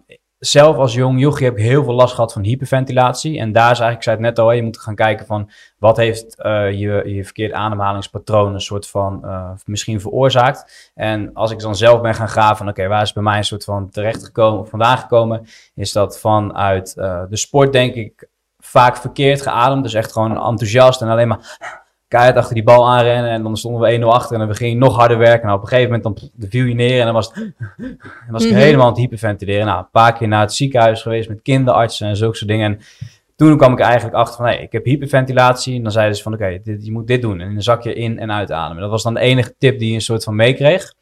zelf als jong jochie heb ik heel veel last gehad van hyperventilatie. En daar is eigenlijk, ik zei het net al, je moet gaan kijken van wat heeft uh, je, je verkeerde ademhalingspatroon een soort van uh, misschien veroorzaakt. En als ik dan zelf ben gaan graven van oké, waar is bij mij een soort van terechtgekomen of vandaan gekomen, is dat vanuit uh, de sport denk ik vaak verkeerd geademd. Dus echt gewoon enthousiast en alleen maar keihard achter die bal aanrennen. En dan stonden we 1-0 achter en dan ging je nog harder werken. En op een gegeven moment dan viel je neer en dan was, het, [laughs] was ik mhm. helemaal aan het hyperventileren. Nou, een paar keer naar het ziekenhuis geweest met kinderartsen en zulke soort dingen. En toen kwam ik eigenlijk achter van, hé, hey, ik heb hyperventilatie. En dan zeiden ze van, oké, je moet dit doen. En dan zak je in en uitademen. Dat was dan de enige tip die je een soort van meekreeg.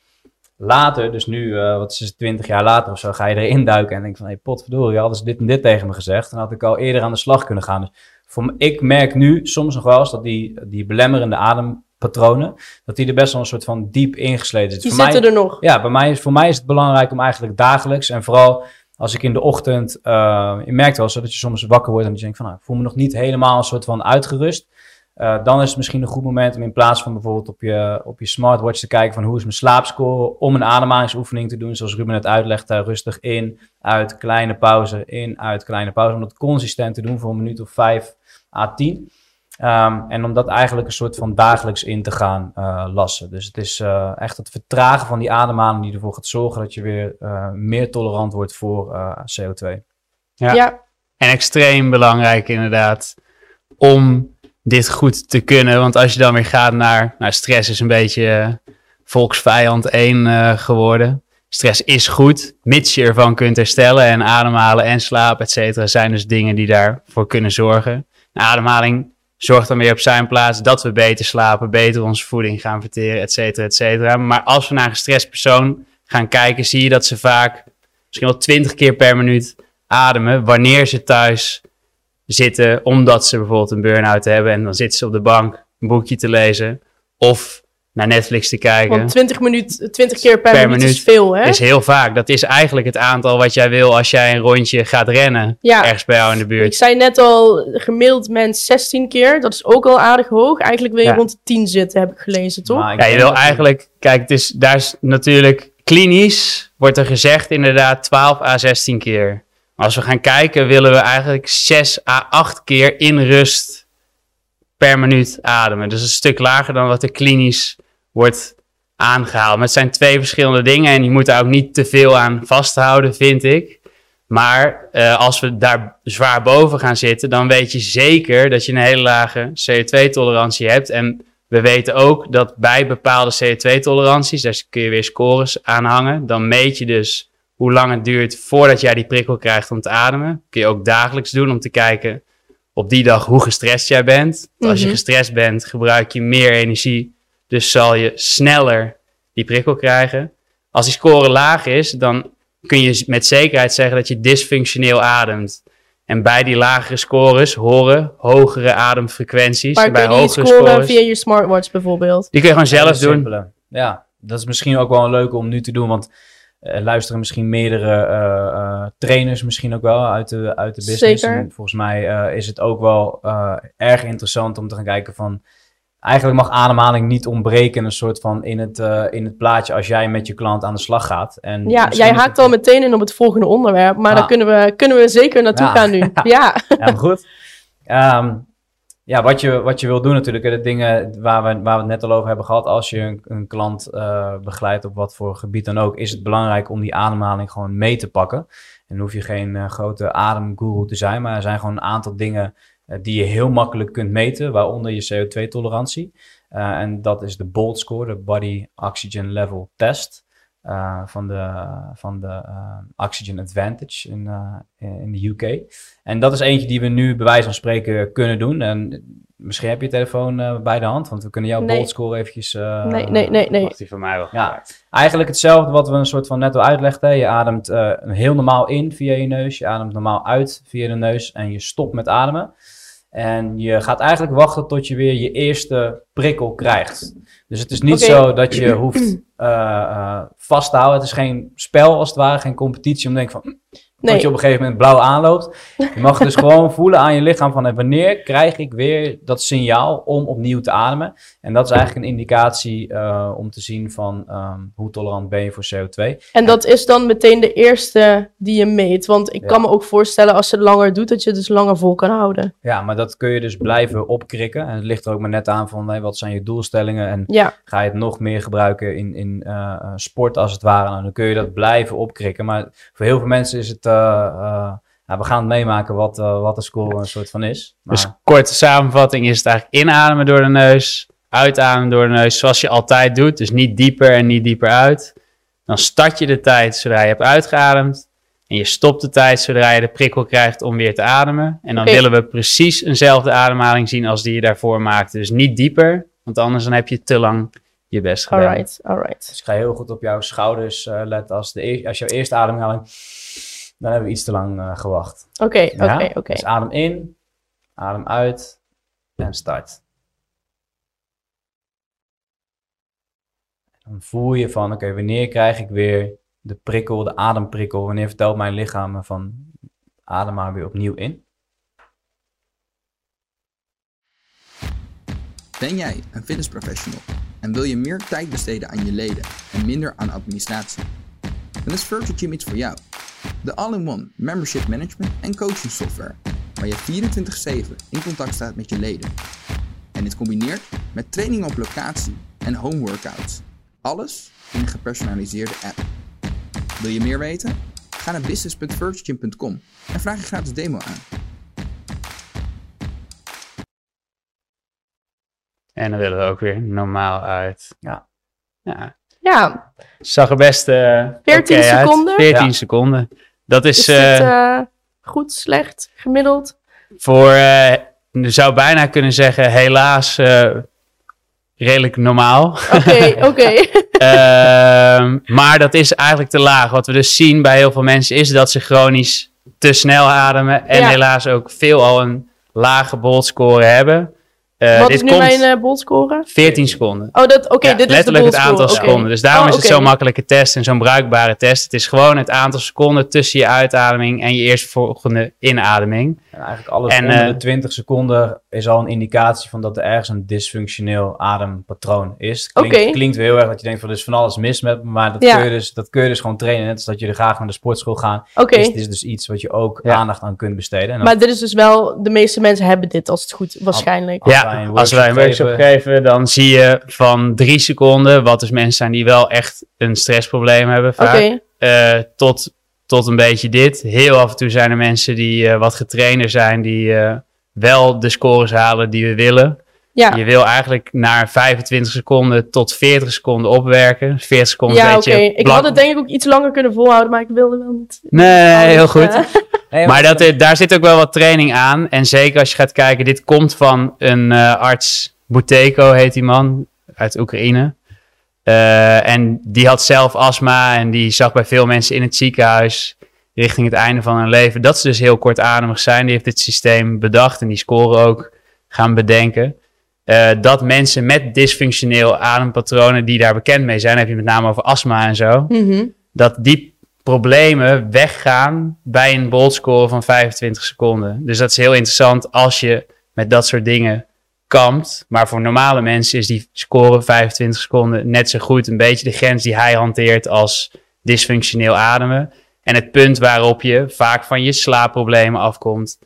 Later, dus nu, uh, wat is het, 20 jaar later of zo, ga je erin duiken en denk van, hé, hey, potverdorie, hadden ze dit en dit tegen me gezegd. Dan had ik al eerder aan de slag kunnen gaan. Dus voor, ik merk nu soms nog wel eens dat die, die belemmerende adempatronen, dat die er best wel een soort van diep ingesleten zitten. Die zitten er nog. Ja, bij mij, voor mij is het belangrijk om eigenlijk dagelijks en vooral als ik in de ochtend, uh, je merkt wel zo dat je soms wakker wordt en je denkt van, nou, ik voel me nog niet helemaal een soort van uitgerust. Uh, dan is het misschien een goed moment om in plaats van bijvoorbeeld op je, op je smartwatch te kijken van hoe is mijn slaapscore, om een ademhalingsoefening te doen, zoals Ruben het uitlegt, rustig in, uit, kleine pauze, in, uit, kleine pauze, om dat consistent te doen voor een minuut of vijf A10. Um, en om dat eigenlijk een soort van dagelijks in te gaan uh, lassen. Dus het is uh, echt het vertragen van die ademhaling die ervoor gaat zorgen dat je weer uh, meer tolerant wordt voor CO2. Ja. ja. En extreem belangrijk inderdaad om dit goed te kunnen. Want als je dan weer gaat naar, nou stress is een beetje volksvijand 1 geworden. Stress is goed, mits je ervan kunt herstellen. En ademhalen en slaap, et cetera, zijn dus dingen die daarvoor kunnen zorgen ademhaling zorgt dan weer op zijn plaats dat we beter slapen, beter onze voeding gaan verteren, et cetera, et cetera. Maar als we naar een gestrest persoon gaan kijken, zie je dat ze vaak misschien wel twintig keer per minuut ademen wanneer ze thuis zitten, omdat ze bijvoorbeeld een burn-out hebben en dan zitten ze op de bank een boekje te lezen. Of naar Netflix te kijken. Want 20, minuut, 20 keer per, minuut, is veel, hè? is heel vaak. Dat is eigenlijk het aantal wat jij wil als jij een rondje gaat rennen. Ja. Ergens bij jou in de buurt. Ik zei net al, gemiddeld mens 16 keer. Dat is ook al aardig hoog. Eigenlijk wil je rond de 10 zitten, heb ik gelezen, toch? Ja, je wil eigenlijk... Kijk, het is, daar is natuurlijk... Klinisch wordt er gezegd inderdaad 12 à 16 keer. Maar als we gaan kijken, willen we eigenlijk 6 à 8 keer in rust per minuut ademen. Dus een stuk lager dan wat er klinisch wordt aangehaald. Maar het zijn twee verschillende dingen en je moet daar ook niet te veel aan vasthouden, vind ik. Maar uh, als we daar zwaar boven gaan zitten, dan weet je zeker dat je een hele lage CO2-tolerantie hebt. En we weten ook dat bij bepaalde CO2-toleranties, daar kun je weer scores aan hangen, dan meet je dus hoe lang het duurt voordat jij die prikkel krijgt om te ademen. Kun je ook dagelijks doen om te kijken op die dag hoe gestrest jij bent. Als je mhm. gestrest bent, gebruik je meer energie dus zal je sneller die prikkel krijgen. Als die score laag is, dan kun je met zekerheid zeggen dat je dysfunctioneel ademt. En bij die lagere scores horen hogere ademfrequenties. Maar bij kun je hogere scoren scores, via je smartwatch bijvoorbeeld? Die kun je gewoon zelf doen. Ja, dat is misschien ook wel een leuke om nu te doen, want uh, luisteren misschien meerdere uh, uh, trainers misschien ook wel uit de, uit de business. Zeker. En volgens mij is het ook wel erg interessant om te gaan kijken van eigenlijk mag ademhaling niet ontbreken een soort van in het, uh, in het plaatje als jij met je klant aan de slag gaat. En ja, jij haakt al meteen in op het volgende onderwerp, maar daar ah. kunnen we, kunnen we zeker naartoe gaan nu. [laughs] ja. ja, goed. Um, ja, wat je, wat je wil doen natuurlijk, de dingen waar we, waar we het net al over hebben gehad, als je een, een klant uh, begeleidt op wat voor gebied dan ook, is het belangrijk om die ademhaling gewoon mee te pakken. En dan hoef je geen uh, grote ademguru te zijn, maar er zijn gewoon een aantal dingen eh, die je heel makkelijk kunt meten, waaronder je CO2-tolerantie. Uh, eh, en dat is de BOLT score, de Body Oxygen Level Test. eh, van de, van de eh, Oxygen Advantage in, eh, in de UK. En dat is eentje die we nu bij wijze van spreken kunnen doen. En misschien heb je je telefoon eh, bij de hand, want we kunnen jouw Nee. bolt score eventjes... eh, Nee, nee, nee, nee. Die van mij wel. Ja, eigenlijk hetzelfde wat we een soort van net al uitlegden. Je ademt eh, heel normaal in via je neus, je ademt normaal uit via de neus en je stopt met ademen. En je gaat eigenlijk wachten tot je weer je eerste prikkel krijgt. Dus het is niet zo dat je hoeft eh, vast te houden. Het is geen spel als het ware, geen competitie om te denken van... Dat je op een gegeven moment blauw aanloopt. Je mag dus [laughs] gewoon voelen aan je lichaam van eh, wanneer krijg ik weer dat signaal om opnieuw te ademen. En dat is eigenlijk een indicatie eh, om te zien van ehm, hoe tolerant ben je voor CO2. En dat is dan meteen de eerste die je meet. Want ik Ja. kan me ook voorstellen als je het langer doet, dat je het dus langer vol kan houden. Ja, maar dat kun je dus blijven opkrikken. En het ligt er ook maar net aan van hey, wat zijn je doelstellingen en Ja, ga je het nog meer gebruiken in, in eh, sport als het ware. Nou, dan kun je dat blijven opkrikken. Maar voor heel veel mensen is het... eh, eh, ja, we gaan het meemaken wat, eh, wat de score een soort van is. Maar, Dus korte samenvatting is het eigenlijk inademen door de neus, uitademen door de neus, zoals je altijd doet. Dus niet dieper en niet dieper uit. Dan start je de tijd zodra je hebt uitgeademd. En je stopt de tijd zodra je de prikkel krijgt om weer te ademen. En dan willen we precies eenzelfde ademhaling zien als die je daarvoor maakte. Dus niet dieper, want anders dan heb je te lang je best gedaan. alright, alright. Dus ik ga heel goed op jouw schouders eh, letten. Als, de eer- als jouw eerste ademhaling, dan hebben we iets te lang eh, gewacht. Oké, Ja? oké, oké. Dus adem in, adem uit en start. Dan voel je van, oké, wanneer krijg ik weer de prikkel, de ademprikkel? Wanneer vertelt mijn lichaam me van, adem maar weer opnieuw in? Ben jij een fitnessprofessional en wil je meer tijd besteden aan je leden en minder aan administratie? Dan is Virtual Gym iets voor jou. De all-in-one membership management en coaching software waar je 24/7 in contact staat met je leden. En dit combineert met training op locatie en home workouts. Alles in een gepersonaliseerde app. Wil je meer weten? Ga naar business.virtualgym.com en vraag je gratis demo aan. En dan willen we ook weer normaal uit. Ja. Ja, Ja, zag er best eh 14 oké uit. seconden? 14 Ja. seconden. Dat is, is dit eh, eh, goed, slecht, gemiddeld? voor, eh, je zou bijna kunnen zeggen, helaas eh, redelijk normaal. Oké, [laughs] oké. Ehm, maar dat is eigenlijk te laag. Wat we dus zien bij heel veel mensen is dat ze chronisch te snel ademen. En Ja. helaas ook veelal een lage bolscore hebben. Eh, Wat dit is nu komt mijn eh bolscore? 14 seconden. Oh, dat, oké, Ja, dit is de letterlijk het bolscore, aantal seconden. Dus daarom Oh, is het oké. zo'n makkelijke test en zo'n bruikbare test. Het is gewoon het aantal seconden tussen je uitademing en je eerstvolgende inademing. En eigenlijk alles En, onder eh, de 20 seconden is al een indicatie van dat er ergens een dysfunctioneel adempatroon is. Klinkt, Oké. klinkt weer heel erg dat je denkt van er is van alles mis met me, maar dat, Ja. kun, je dus, dat kun je dus gewoon trainen. Net als dat je er graag naar de sportschool gaat. Oké, Dus het is dus iets wat je ook Ja. aandacht aan kunt besteden. En dan- maar dit is dus wel, de meeste mensen hebben dit als het goed, waarschijnlijk. Als ja, wij een als wij een workshop geven, dan zie je van drie seconden, wat dus mensen zijn die wel echt een stressprobleem hebben Oké, vaak, eh, tot, tot een beetje dit. Heel af en toe zijn er mensen die eh, wat getrainer zijn, die eh, wel de scores halen die we willen. ja. Je wil eigenlijk naar 25 seconden tot 40 seconden opwerken. 40 seconden Ja, een oké. Ik had het denk ik ook iets langer kunnen volhouden, maar ik wilde wel niet. Nee, heel goed. eh, [laughs] Nee, Maar dat, daar zit ook wel wat training aan. En zeker als je gaat kijken, dit komt van een eh, arts, Buteko heet die man, uit Oekraïne. Eh, en die had zelf astma en die zag bij veel mensen in het ziekenhuis richting het einde van hun leven dat ze dus heel kortademig zijn. Die heeft dit systeem bedacht en die score ook gaan bedenken. Eh, dat mensen met dysfunctioneel adempatronen die daar bekend mee zijn, heb je met name over astma en zo, mhm. dat die problemen weggaan bij een bolscore van 25 seconden. Dus dat is heel interessant als je met dat soort dingen kampt. Maar voor normale mensen is die score 25 seconden net zo goed een beetje de grens die hij hanteert als dysfunctioneel ademen. En het punt waarop je vaak van je slaapproblemen afkomt.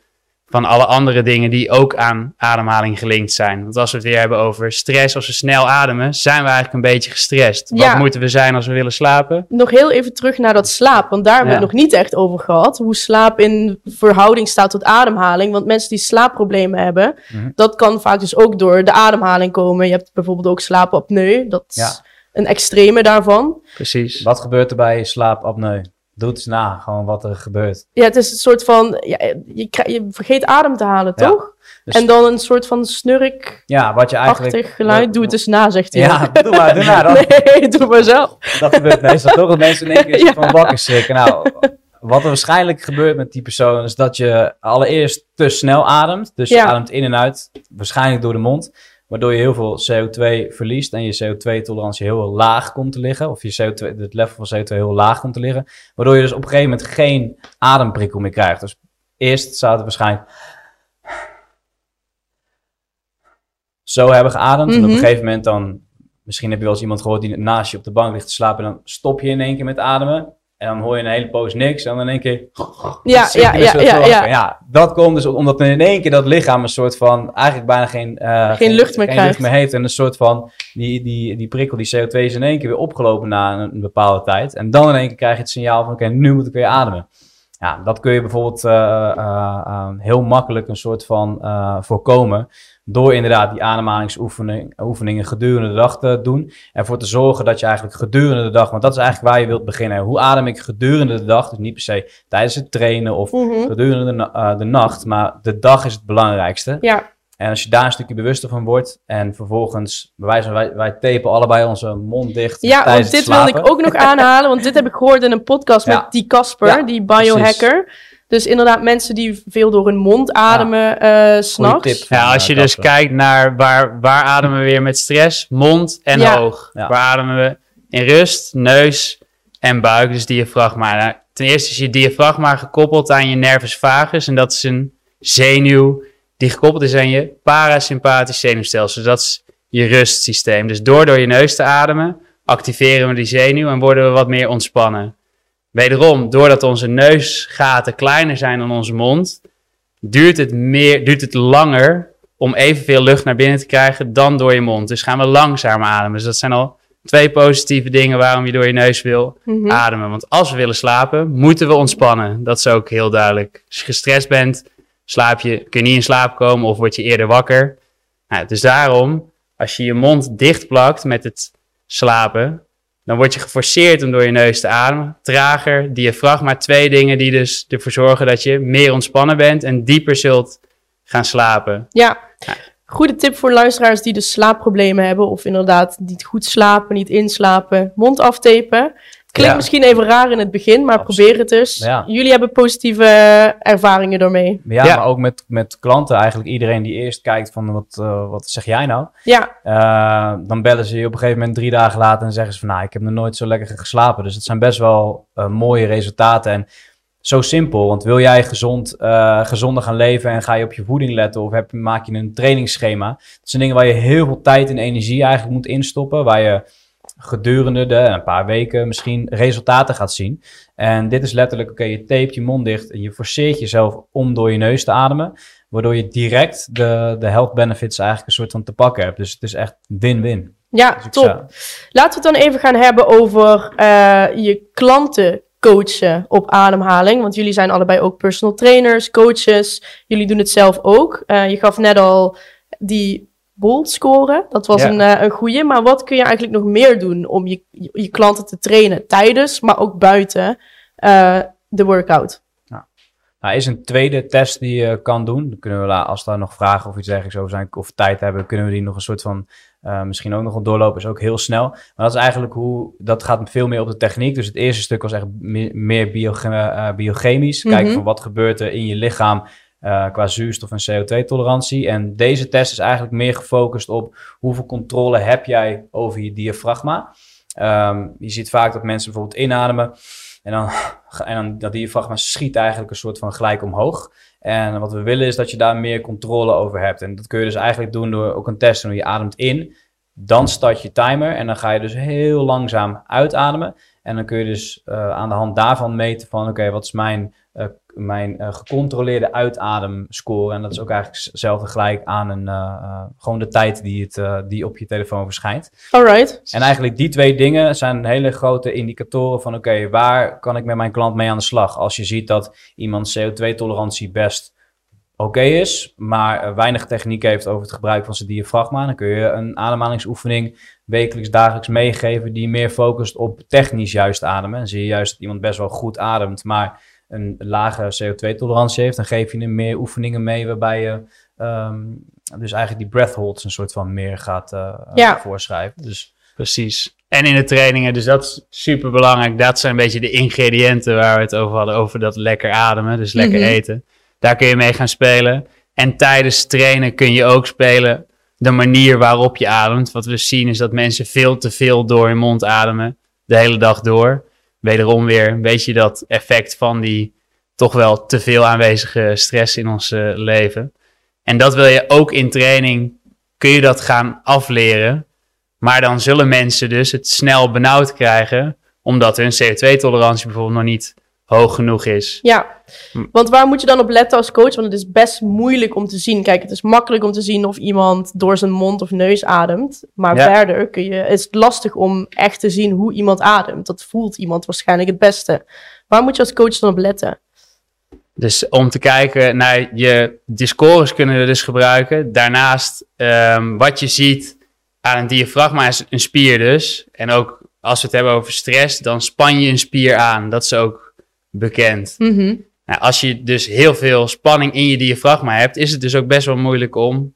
Van alle andere dingen die ook aan ademhaling gelinkt zijn. Want als we het weer hebben over stress, als we snel ademen, zijn we eigenlijk een beetje gestrest. Ja. Wat moeten we zijn als we willen slapen? Nog heel even terug naar dat slaap, want daar hebben we het nog niet echt over gehad. Hoe slaap in verhouding staat tot ademhaling. Want mensen die slaapproblemen hebben, Mhm. dat kan vaak dus ook door de ademhaling komen. Je hebt bijvoorbeeld ook slaapapneu. Dat Ja. een extreme daarvan. Precies. Wat gebeurt er bij slaapapneu? Doe het eens na, gewoon wat er gebeurt. Ja, het is een soort van, ja, je, je vergeet adem te halen, Ja, toch? dus- En dan een soort van snurkachtig Ja, wat je eigenlijk... geluid. Doe het eens na, zegt hij. Ja, doe maar, doe maar. Dan, [laughs] Nee, doe maar zelf. Dat gebeurt meestal toch, dat mensen in één keer [laughs] Ja. van wakker schrikken. Nou, wat er waarschijnlijk gebeurt met die persoon is dat je allereerst te snel ademt. Dus je ademt in en uit, waarschijnlijk door de mond. Waardoor je heel veel CO2 verliest en je CO2-tolerantie heel laag komt te liggen. Of je CO2, het level van CO2 heel laag komt te liggen. Waardoor je dus op een gegeven moment geen ademprikkel meer krijgt. Dus eerst zou het waarschijnlijk zo hebben geademd. En op Mhm. een gegeven moment dan, misschien heb je wel eens iemand gehoord die naast je op de bank ligt te slapen. En dan stop je in één keer met ademen. En dan hoor je een hele poos niks. En dan in één keer Ja, ja, ja, ja, ja. ja. dat komt dus omdat in één keer dat lichaam een soort van, eigenlijk bijna geen, eh, Geen lucht meer geen krijgt. lucht meer heeft. En een soort van, die, die, die prikkel, die CO2 is in één keer weer opgelopen na een, een bepaalde tijd. En dan in één keer krijg je het signaal van, oké, nu moet ik weer ademen. Ja, dat kun je bijvoorbeeld eh, eh, eh, heel makkelijk een soort van voorkomen. Door inderdaad die ademhalingsoefeningen oefeningen gedurende de dag te doen. En ervoor te zorgen dat je eigenlijk gedurende de dag, want dat is eigenlijk waar je wilt beginnen. Hoe adem ik gedurende de dag? Dus niet per se tijdens het trainen of Mhm. gedurende de, de nacht. Maar de dag is het belangrijkste. Ja, En als je daar een stukje bewuster van wordt. En vervolgens, wij, wij tapen allebei onze mond dicht. ja want dit wilde ik ook nog aanhalen, want dit heb ik gehoord in een podcast Ja. met die Casper, Ja, die biohacker. Dus inderdaad, mensen die veel door hun mond ademen eh s Goeie s'nachts. tip. van, Ja, als eh, je dus kijkt naar waar, waar ademen we weer met stress, mond en Ja. hoog. Ja. Waar ademen we in rust, neus en buik, dus diafragma. Nou, ten eerste is je diafragma gekoppeld aan je nervus vagus en dat is een zenuw die gekoppeld is aan je parasympathisch zenuwstelsel. Dus dat is je rustsysteem. Dus door door je neus te ademen, activeren we die zenuw en worden we wat meer ontspannen. Wederom, doordat onze neusgaten kleiner zijn dan onze mond, duurt het, meer, duurt het langer om evenveel lucht naar binnen te krijgen dan door je mond. Dus gaan we langzamer ademen. Dus dat zijn al twee positieve dingen waarom je door je neus wil Mhm. ademen. Want als we willen slapen, moeten we ontspannen. Dat is ook heel duidelijk. Als je gestrest bent, slaap je, kun je niet in slaap komen of word je eerder wakker. Nou, dus daarom, als je je mond dichtplakt met het slapen, dan word je geforceerd om door je neus te ademen. Trager, diafragma, twee dingen die dus ervoor zorgen dat je meer ontspannen bent en dieper zult gaan slapen. Ja, goede tip voor luisteraars die dus slaapproblemen hebben. Of inderdaad niet goed slapen, niet inslapen. Mond aftapen. Klinkt Ja. misschien even raar in het begin, maar Absoluut. probeer het dus. Ja. Jullie hebben positieve ervaringen daarmee. Ja, Ja. maar ook met, met klanten eigenlijk. Iedereen die eerst kijkt van wat, eh, wat zeg jij nou? Ja, Eh, dan bellen ze je op een gegeven moment drie dagen later en zeggen ze van nou, ik heb nog nooit zo lekker geslapen. Dus het zijn best wel eh, mooie resultaten en zo simpel. Want wil jij gezond, eh, gezonder gaan leven en ga je op je voeding letten of heb, maak je een trainingsschema. Dat zijn dingen waar je heel veel tijd en energie eigenlijk moet instoppen. Waar je gedurende de een paar weken misschien resultaten gaat zien. En dit is letterlijk, oké, je tape je mond dicht en je forceert jezelf om door je neus te ademen. Waardoor je direct de, de health benefits eigenlijk een soort van te pakken hebt. Dus het is echt win-win. ja Dus top. zou- Laten we het dan even gaan hebben over eh, je klanten coachen op ademhaling. Want jullie zijn allebei ook personal trainers, coaches. Jullie doen het zelf ook. Eh, je gaf net al die bold scoren. Dat was Ja. een, eh, een goeie. Maar wat kun je eigenlijk nog meer doen om je, je, je klanten te trainen tijdens, maar ook buiten eh, de workout? Nou, is een tweede test die je kan doen. Dan kunnen we, als daar nog vragen of iets dergelijks over zijn, of tijd hebben, kunnen we die nog een soort van, eh, misschien ook nog wel doorlopen. Is ook heel snel. Maar dat is eigenlijk hoe, dat gaat veel meer op de techniek. Dus het eerste stuk was echt me- meer eh, biochemisch. Kijken Mhm. van wat gebeurt er in je lichaam eh, qua zuurstof en CO2-tolerantie. En deze test is eigenlijk meer gefocust op hoeveel controle heb jij over je diafragma. Ehm, je ziet vaak dat mensen bijvoorbeeld inademen en dan, [laughs] en dan dat diafragma schiet eigenlijk een soort van gelijk omhoog. En wat we willen is dat je daar meer controle over hebt. En dat kun je dus eigenlijk doen door ook een test te doen. Je ademt in, dan start je timer en dan ga je dus heel langzaam uitademen. En dan kun je dus eh, aan de hand daarvan meten van oké, wat is mijn, eh, mijn eh, gecontroleerde uitademscore. En dat is ook eigenlijk hetzelfde gelijk aan een, eh, gewoon de tijd die, het, die op je telefoon verschijnt. Alright. En eigenlijk die twee dingen zijn hele grote indicatoren van oké, waar kan ik met mijn klant mee aan de slag? Als je ziet dat iemand CO2-tolerantie best oké is, maar weinig techniek heeft over het gebruik van zijn diafragma, dan kun je een ademhalingsoefening wekelijks, dagelijks meegeven die meer focust op technisch juist ademen. En zie je juist dat iemand best wel goed ademt, maar een lage CO2-tolerantie heeft, dan geef je hem meer oefeningen mee waarbij je ehm, dus eigenlijk die breath holds een soort van meer gaat eh, Ja. voorschrijven. Dus Precies. En in de trainingen, dus dat is super belangrijk. Dat zijn een beetje de ingrediënten waar we het over hadden. Over dat lekker ademen, dus lekker Mhm. eten. Daar kun je mee gaan spelen. En tijdens trainen kun je ook spelen de manier waarop je ademt. Wat we zien is dat mensen veel te veel door hun mond ademen. De hele dag door. Wederom weer een beetje dat effect van die toch wel te veel aanwezige stress in ons eh, leven. En dat wil je ook in training, kun je dat gaan afleren. Maar dan zullen mensen dus het snel benauwd krijgen, omdat hun CO2-tolerantie bijvoorbeeld nog niet hoog genoeg is. Ja, Hm. want waar moet je dan op letten als coach? Want het is best moeilijk om te zien. Kijk, het is makkelijk om te zien of iemand door zijn mond of neus ademt. Maar Ja. verder kun je, is het lastig om echt te zien hoe iemand ademt. Dat voelt iemand waarschijnlijk het beste. Waar moet je als coach dan op letten? Dus om te kijken naar je discores kunnen we dus gebruiken. Daarnaast ehm, wat je ziet aan een diafragma is een spier dus. En ook als we het hebben over stress, dan span je een spier aan. Dat is ook bekend. Mhm. Nou, als je dus heel veel spanning in je diafragma hebt, is het dus ook best wel moeilijk om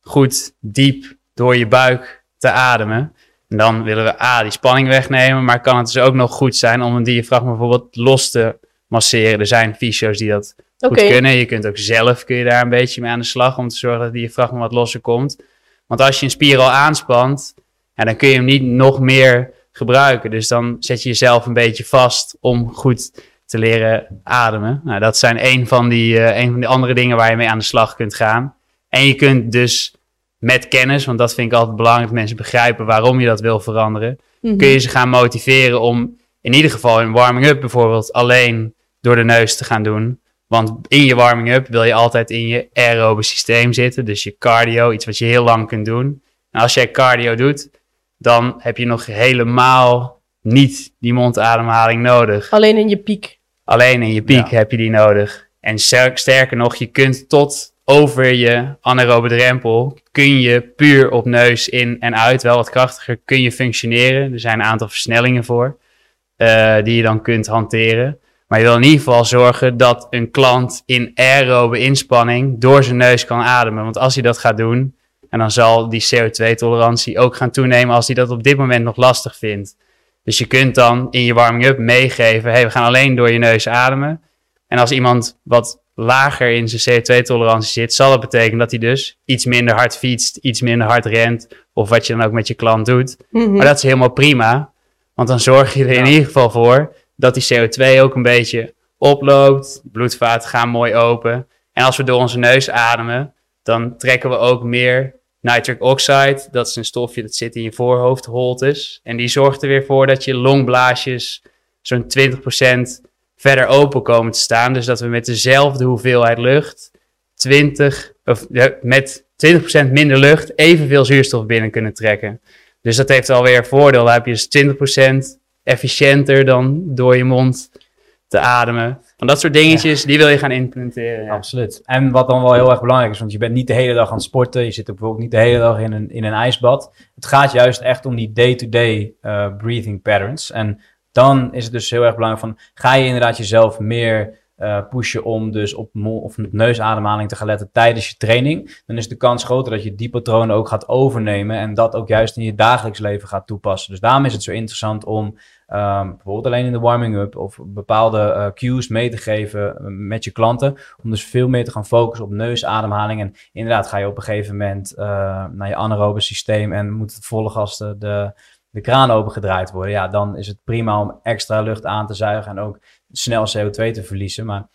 goed diep door je buik te ademen. En dan willen we A, die spanning wegnemen, maar kan het dus ook nog goed zijn om een diafragma bijvoorbeeld los te masseren. Er zijn fysio's die dat goed kunnen. Je kunt ook zelf kun je daar een beetje mee aan de slag om te zorgen dat die diafragma wat losser komt. Want als je een spier al aanspant, ja, dan kun je hem niet nog meer gebruiken. Dus dan zet je jezelf een beetje vast om goed te leren ademen. Nou, dat zijn een van, die, eh, een van die andere dingen waar je mee aan de slag kunt gaan. En je kunt dus met kennis, want dat vind ik altijd belangrijk, dat mensen begrijpen waarom je dat wil veranderen Mhm. kun je ze gaan motiveren om in ieder geval een warming-up bijvoorbeeld alleen door de neus te gaan doen. Want in je warming-up wil je altijd in je aerobe systeem zitten. Dus je cardio, iets wat je heel lang kunt doen. En als jij cardio doet, dan heb je nog helemaal niet die mondademhaling nodig. Alleen in je piek. Alleen in je piek Ja. heb je die nodig. En ster- sterker nog, je kunt tot over je anaerobe drempel, kun je puur op neus in en uit, wel wat krachtiger, kun je functioneren. Er zijn een aantal versnellingen voor, eh, die je dan kunt hanteren. Maar je wil in ieder geval zorgen dat een klant in aerobe inspanning door zijn neus kan ademen. Want als hij dat gaat doen, en dan zal die CO2-tolerantie ook gaan toenemen als hij dat op dit moment nog lastig vindt. Dus je kunt dan in je warming-up meegeven, hey, we gaan alleen door je neus ademen. En als iemand wat lager in zijn CO2-tolerantie zit, zal dat betekenen dat hij dus iets minder hard fietst, iets minder hard rent, of wat je dan ook met je klant doet. Mhm. Maar dat is helemaal prima, want dan zorg je er in Ja. ieder geval voor dat die CO2 ook een beetje oploopt, bloedvaten gaan mooi open. En als we door onze neus ademen, dan trekken we ook meer nitric oxide. Dat is een stofje dat zit in je voorhoofdholtes. En die zorgt er weer voor dat je longblaasjes zo'n 20% verder open komen te staan. Dus dat we met dezelfde hoeveelheid lucht 20, of, met 20% minder lucht evenveel zuurstof binnen kunnen trekken. Dus dat heeft alweer voordeel. Dan heb je dus 20% efficiënter dan door je mond te ademen. Van dat soort dingetjes, die wil je gaan implementeren. Ja. Absoluut. En wat dan wel heel erg belangrijk is, want je bent niet de hele dag aan het sporten. Je zit ook bijvoorbeeld niet de hele dag in een, in een ijsbad. Het gaat juist echt om die day-to-day eh, breathing patterns. En dan is het dus heel erg belangrijk van, ga je inderdaad jezelf meer eh, pushen om dus op, of op neusademhaling te gaan letten tijdens je training. Dan is de kans groter dat je die patronen ook gaat overnemen en dat ook juist in je dagelijks leven gaat toepassen. Dus daarom is het zo interessant om Ehm, bijvoorbeeld alleen in de warming-up of bepaalde eh, cues mee te geven eh, met je klanten. Om dus veel meer te gaan focussen op neusademhaling. En inderdaad ga je op een gegeven moment eh, naar je anaerobe systeem en moet het volle gas de, de, de kraan opengedraaid worden. Ja, dan is het prima om extra lucht aan te zuigen en ook snel CO2 te verliezen. Maar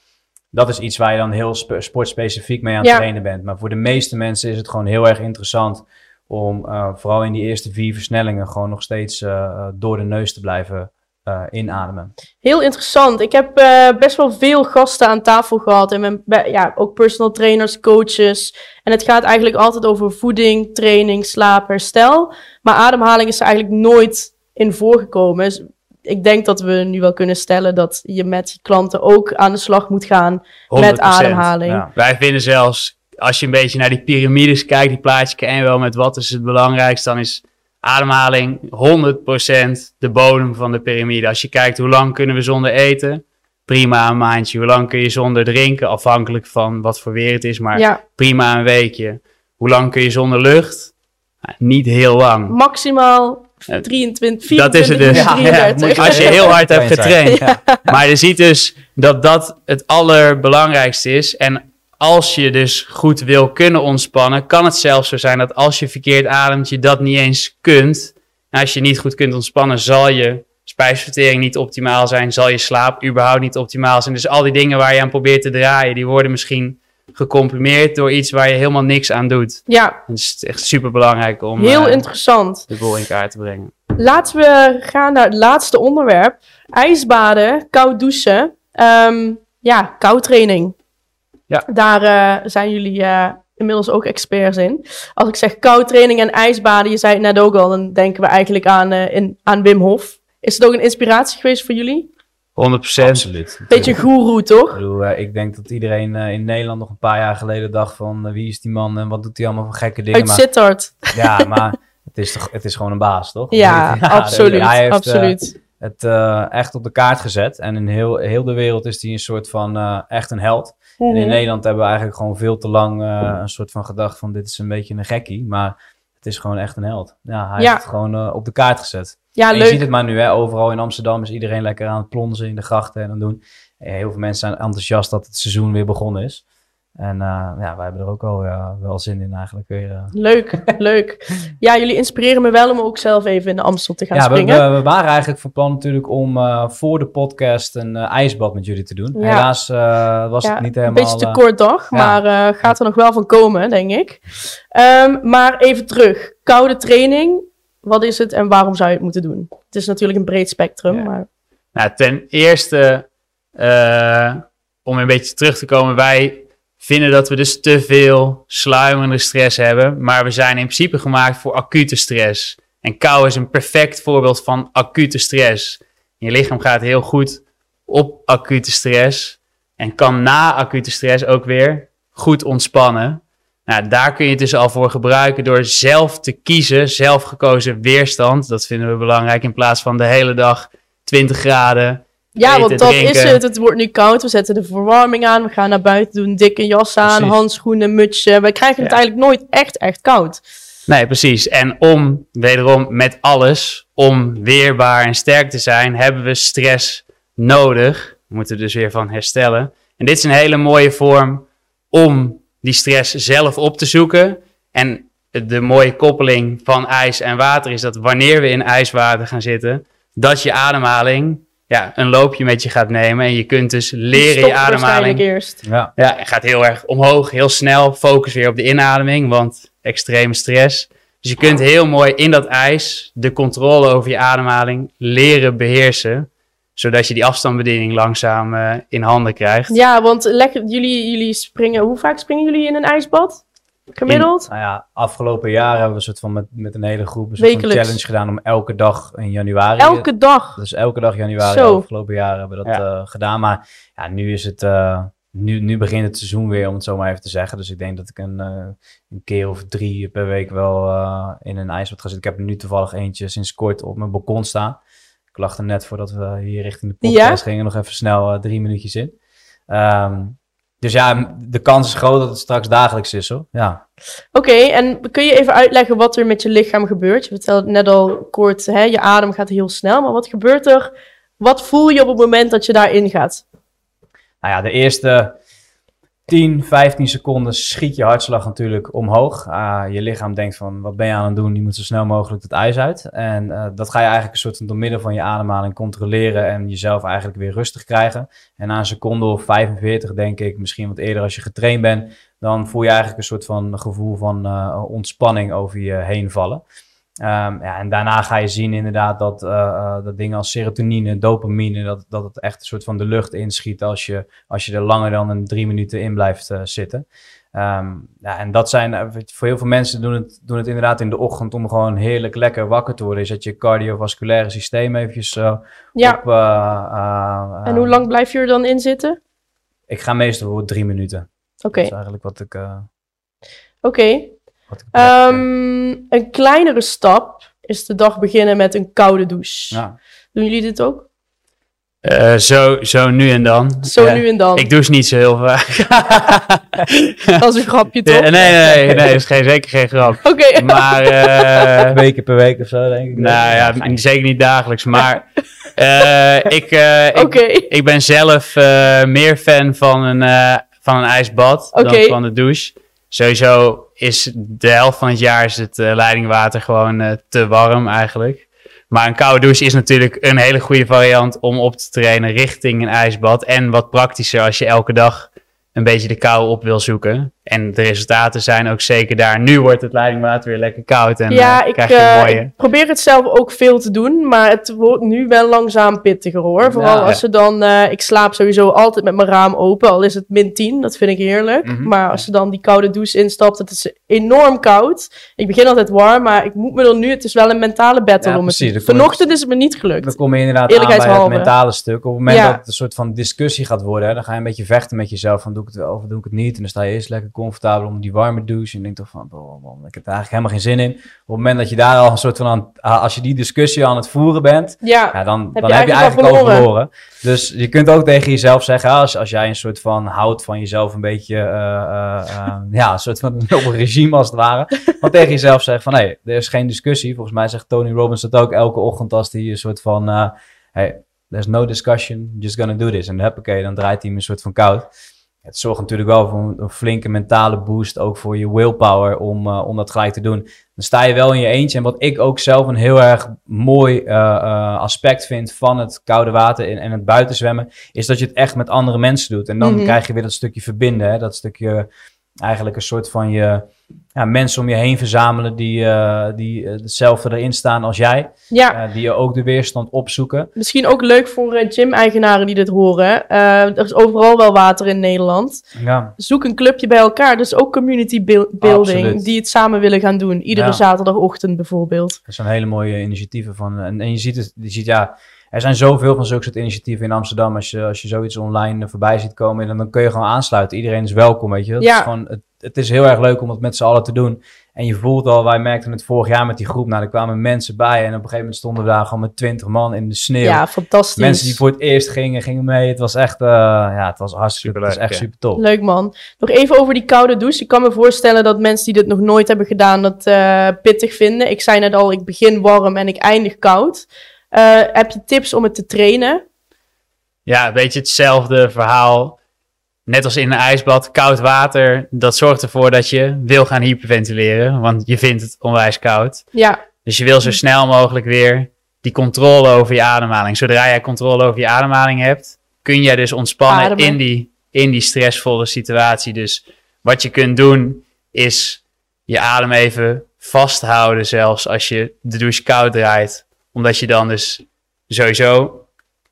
dat is iets waar je dan heel sp- sportspecifiek mee aan het Ja. trainen bent. Maar voor de meeste mensen is het gewoon heel erg interessant om eh, vooral in die eerste vier versnellingen gewoon nog steeds eh, door de neus te blijven eh, inademen. Heel interessant. Ik heb eh, best wel veel gasten aan tafel gehad. En mijn, bij- ja, ook personal trainers, coaches. En het gaat eigenlijk altijd over voeding, training, slaap, herstel. Maar ademhaling is er eigenlijk nooit in voorgekomen. Dus ik denk dat we nu wel kunnen stellen dat je met je klanten ook aan de slag moet gaan 100%. met ademhaling. Ja. Wij vinden zelfs, als je een beetje naar die piramides kijkt, die plaatjes ken je wel met wat is het belangrijkste, dan is ademhaling 100% de bodem van de piramide. Als je kijkt hoe lang kunnen we zonder eten, prima een maandje. Hoe lang kun je zonder drinken, afhankelijk van wat voor weer het is, maar Ja, prima een weekje. Hoe lang kun je zonder lucht? Nou, niet heel lang. maximaal Ja, 23, dat is het 24, dus. Ja, ja, 33. moet je- Als je heel hard hebt Getraind getraind. Maar je ziet dus dat dat het allerbelangrijkste is. En als je dus goed wil kunnen ontspannen, kan het zelfs zo zijn dat als je verkeerd ademt, je dat niet eens kunt. En als je niet goed kunt ontspannen, zal je spijsvertering niet optimaal zijn, zal je slaap überhaupt niet optimaal zijn. Dus al die dingen waar je aan probeert te draaien, die worden misschien gecomprimeerd door iets waar je helemaal niks aan doet. Ja, Dus het is echt super belangrijk om heel eh, interessant. de boel in kaart te brengen. Laten we gaan naar het laatste onderwerp. IJsbaden, koud douchen. Ehm, ja, koudtraining. Ja. Daar eh, zijn jullie eh, inmiddels ook experts in. Als ik zeg koudtraining en ijsbaden, je zei het net ook al, dan denken we eigenlijk aan, eh, in, aan Wim Hof. Is het ook een inspiratie geweest voor jullie? 100%. Absoluut. Beetje een goeroe, Ik toch? bedoel, eh, ik denk dat iedereen eh, in Nederland nog een paar jaar geleden dacht van wie is die man en wat doet hij allemaal voor gekke dingen. Uit Maar, Sittard. ja, maar [laughs] het is, toch, het is gewoon een baas, toch? Ja, [laughs] absoluut. Hij heeft absoluut. het eh, echt op de kaart gezet en in heel, heel de wereld is hij een soort van eh, echt een held. En in Mhm. Nederland hebben we eigenlijk gewoon veel te lang eh, een soort van gedacht van dit is een beetje een gekkie, maar het is gewoon echt een held. Ja, hij Ja. heeft het gewoon eh, op de kaart gezet. Ja, En je ziet het maar nu, hè, overal in Amsterdam is iedereen lekker aan het plonzen in de grachten en aan het doen. En heel veel mensen zijn enthousiast dat het seizoen weer begonnen is. En eh, ja, wij hebben er ook al ja, wel zin in eigenlijk weer. eh. Leuk, [laughs] leuk. Ja, jullie inspireren me wel om ook zelf even in de Amstel te gaan Ja, we, springen. we, we waren eigenlijk van plan natuurlijk om eh, voor de podcast een eh, ijsbad met jullie te doen. Ja. Helaas eh, was Ja, het niet Een helemaal... beetje te eh, kort dag, maar eh, gaat er nog wel van komen, denk ik. Ehm, maar even terug. Koude training, wat is het en waarom zou je het moeten doen? Het is natuurlijk een breed spectrum, Ja. maar Nou, ten eerste, eh, om een beetje terug te komen, wij vinden dat we dus te veel sluimerende stress hebben, maar we zijn in principe gemaakt voor acute stress. En kou is een perfect voorbeeld van acute stress. Je lichaam gaat heel goed op acute stress en kan na acute stress ook weer goed ontspannen. Nou, daar kun je het dus al voor gebruiken door zelf te kiezen, zelfgekozen weerstand. Dat vinden we belangrijk in plaats van de hele dag 20 graden. Ja, want dat drinken. is het. Het wordt nu koud, we zetten de verwarming aan, we gaan naar buiten doen, dikke jas aan, Precies. handschoenen, mutsje. Wij krijgen het Ja. eigenlijk nooit echt, echt koud. Nee, precies. En om, wederom met alles, om weerbaar en sterk te zijn, hebben we stress nodig. We moeten er dus weer van herstellen. En dit is een hele mooie vorm om die stress zelf op te zoeken. En de mooie koppeling van ijs en water is dat wanneer we in ijswater gaan zitten, dat je ademhaling ja, een loopje met je gaat nemen. En je kunt dus leren je waarschijnlijk ademhaling eerst. Ja, ja, het gaat heel erg omhoog, heel snel. Focus weer op de inademing, want extreme stress. Dus je kunt heel mooi in dat ijs de controle over je ademhaling leren beheersen. Zodat je die afstandsbediening langzaam eh, in handen krijgt. Ja, want leg, jullie, jullie springen, hoe vaak springen jullie in een ijsbad? Gemiddeld? nou ja, afgelopen jaar hebben we een soort van met, met een hele groep een soort van challenge gedaan om elke dag in januari... Elke dag. Dus elke dag januari Zo. afgelopen jaar hebben we dat Ja. eh, gedaan. Maar ja, nu is het... eh, nu, nu begint het seizoen weer, om het zo maar even te zeggen. Dus ik denk dat ik een, eh, een keer of drie per week wel eh, in een ijsbad ga zitten. Ik heb er nu toevallig eentje sinds kort op mijn balkon staan. Ik lag er net voordat we hier richting de podcast gingen nog even snel drie minuutjes in. Ehm, dus ja, de kans is groot dat het straks dagelijks is hoor. Ja. Oké, en kun je even uitleggen wat er met je lichaam gebeurt? Je vertelde net al kort, hè, je adem gaat heel snel, maar wat gebeurt er? Wat voel je op het moment dat je daarin gaat? Nou ja, de eerste 10, 15 seconden schiet je hartslag natuurlijk omhoog. Ah, je lichaam denkt van, wat ben je aan het doen? Je moet zo snel mogelijk het ijs uit. En eh, dat ga je eigenlijk een soort van door middel van je ademhaling controleren en jezelf eigenlijk weer rustig krijgen. En na een seconde of 45 denk ik, misschien wat eerder als je getraind bent, dan voel je eigenlijk een soort van gevoel van eh, ontspanning over je heen vallen. Ehm, ja, en daarna ga je zien inderdaad dat, eh, eh, dat dingen als serotonine, dopamine, dat, dat het echt een soort van de lucht inschiet als je, als je er langer dan een drie minuten in blijft eh, zitten. Ehm, ja, en dat zijn, voor heel veel mensen doen het, doen het inderdaad in de ochtend om gewoon heerlijk lekker wakker te worden. Is dat je cardiovasculaire systeem eventjes eh, Ja, op... en hoe lang blijf je er dan in zitten? Ik ga meestal voor drie minuten. Oké, Dat is eigenlijk wat ik... oké. Wat Ehm, een kleinere stap is de dag beginnen met een koude douche. ja. Doen jullie dit ook? Eh, zo, zo nu en dan. Zo nu en dan. Ik douche niet zo heel vaak. [laughs] Dat is een grapje, toch? nee, nee, nee, nee, dat is geen, zeker geen grap. [laughs] Oké. Maar, eh, [laughs] Twee keer per week of zo, denk ik. nou ja, zeker niet dagelijks. Maar eh, ik, eh, ik, ik ben zelf eh, meer fan van een, eh, van een ijsbad dan van de douche. Sowieso is de helft van het jaar is het eh, leidingwater gewoon eh, te warm eigenlijk. Maar een koude douche is natuurlijk een hele goede variant om op te trainen richting een ijsbad. En wat praktischer als je elke dag een beetje de kou op wil zoeken. En de resultaten zijn ook zeker daar. Nu wordt het leidingwater weer lekker koud en ja, eh, ik, krijg je een eh, mooie... ik probeer het zelf ook veel te doen, maar het wordt nu wel langzaam pittiger hoor. Vooral Ja. als ze dan, eh, ik slaap sowieso altijd met mijn raam open, al is het min 10, dat vind ik heerlijk. Mhm. Maar als ze dan die koude douche instapt, het is enorm koud. Ik begin altijd warm, maar ik moet me er nu, het is wel een mentale battle Ja, om het precies. Dan je- Vanochtend is het me niet gelukt. Dan kom je inderdaad aan bij het mentale stuk. Op het moment Ja. dat het een soort van discussie gaat worden, hè, dan ga je een beetje vechten met jezelf. Van doe ik het wel of doe ik het niet? En dan sta je eerst lekker comfortabel om die warme douche. En je denkt toch van, man, ik heb er eigenlijk helemaal geen zin in. Op het moment dat je daar al een soort van aan, als je die discussie aan het voeren bent, Ja, ja, dan, Heb dan je heb je eigenlijk al verloren. verloren. Dus je kunt ook tegen jezelf zeggen, als, als jij een soort van houdt van jezelf een beetje, eh, eh, eh, [laughs] ja, een soort van op een regime als het ware. [laughs] Dan tegen jezelf zeggen van, nee, er is geen discussie. Volgens mij zegt Tony Robbins dat ook elke ochtend als hij een soort van, hey, there's no discussion, just gonna do this. En huppakee, dan draait hij hem een soort van koud. Het zorgt natuurlijk wel voor een, een flinke mentale boost, ook voor je willpower om, eh, om dat gelijk te doen. Dan sta je wel in je eentje. En wat ik ook zelf een heel erg mooi eh, eh, aspect vind van het koude water en, en het buitenzwemmen, is dat je het echt met andere mensen doet. En dan Mhm. krijg je weer dat stukje verbinden, hè? dat stukje eigenlijk een soort van je ja, mensen om je heen verzamelen die, eh, die eh, hetzelfde erin staan als jij, ja. eh, die je ook de weerstand opzoeken. Misschien ook leuk voor gym-eigenaren die dit horen. Er is overal wel water in Nederland. Ja, Zoek een clubje bij elkaar. Dus ook community buil- building. Absoluut. Die het samen willen gaan doen. Iedere Ja. zaterdagochtend bijvoorbeeld. Dat zijn hele mooie initiatieven van. En, en je ziet het, je ziet ja, er zijn zoveel van zulke soort initiatieven in Amsterdam. Als je, als je zoiets online voorbij ziet komen, dan, dan kun je gewoon aansluiten. Iedereen is welkom, weet je. Dat Ja. is gewoon, het, het is heel erg leuk om het met z'n allen te doen. En je voelt al, wij merkten het vorig jaar met die groep. Nou, er kwamen mensen bij en op een gegeven moment stonden we daar gewoon met twintig man in de sneeuw. Ja, fantastisch. Mensen die voor het eerst gingen, gingen mee. Het was echt, eh, ja, het was hartstikke, het was echt ja. super top. Leuk man. Nog even over die koude douche. Ik kan me voorstellen dat mensen die dit nog nooit hebben gedaan, dat eh, pittig vinden. Ik zei net al, ik begin warm en ik eindig koud. Eh, heb je tips om het te trainen? Ja, een beetje hetzelfde verhaal. Net als in een ijsbad, koud water, dat zorgt ervoor dat je wil gaan hyperventileren, want je vindt het onwijs koud. Ja, Dus je wil zo snel mogelijk weer die controle over je ademhaling. Zodra jij controle over je ademhaling hebt, kun jij dus ontspannen Ademen. in die, in die stressvolle situatie. Dus wat je kunt doen, is je adem even vasthouden, zelfs als je de douche koud draait. Omdat je dan dus sowieso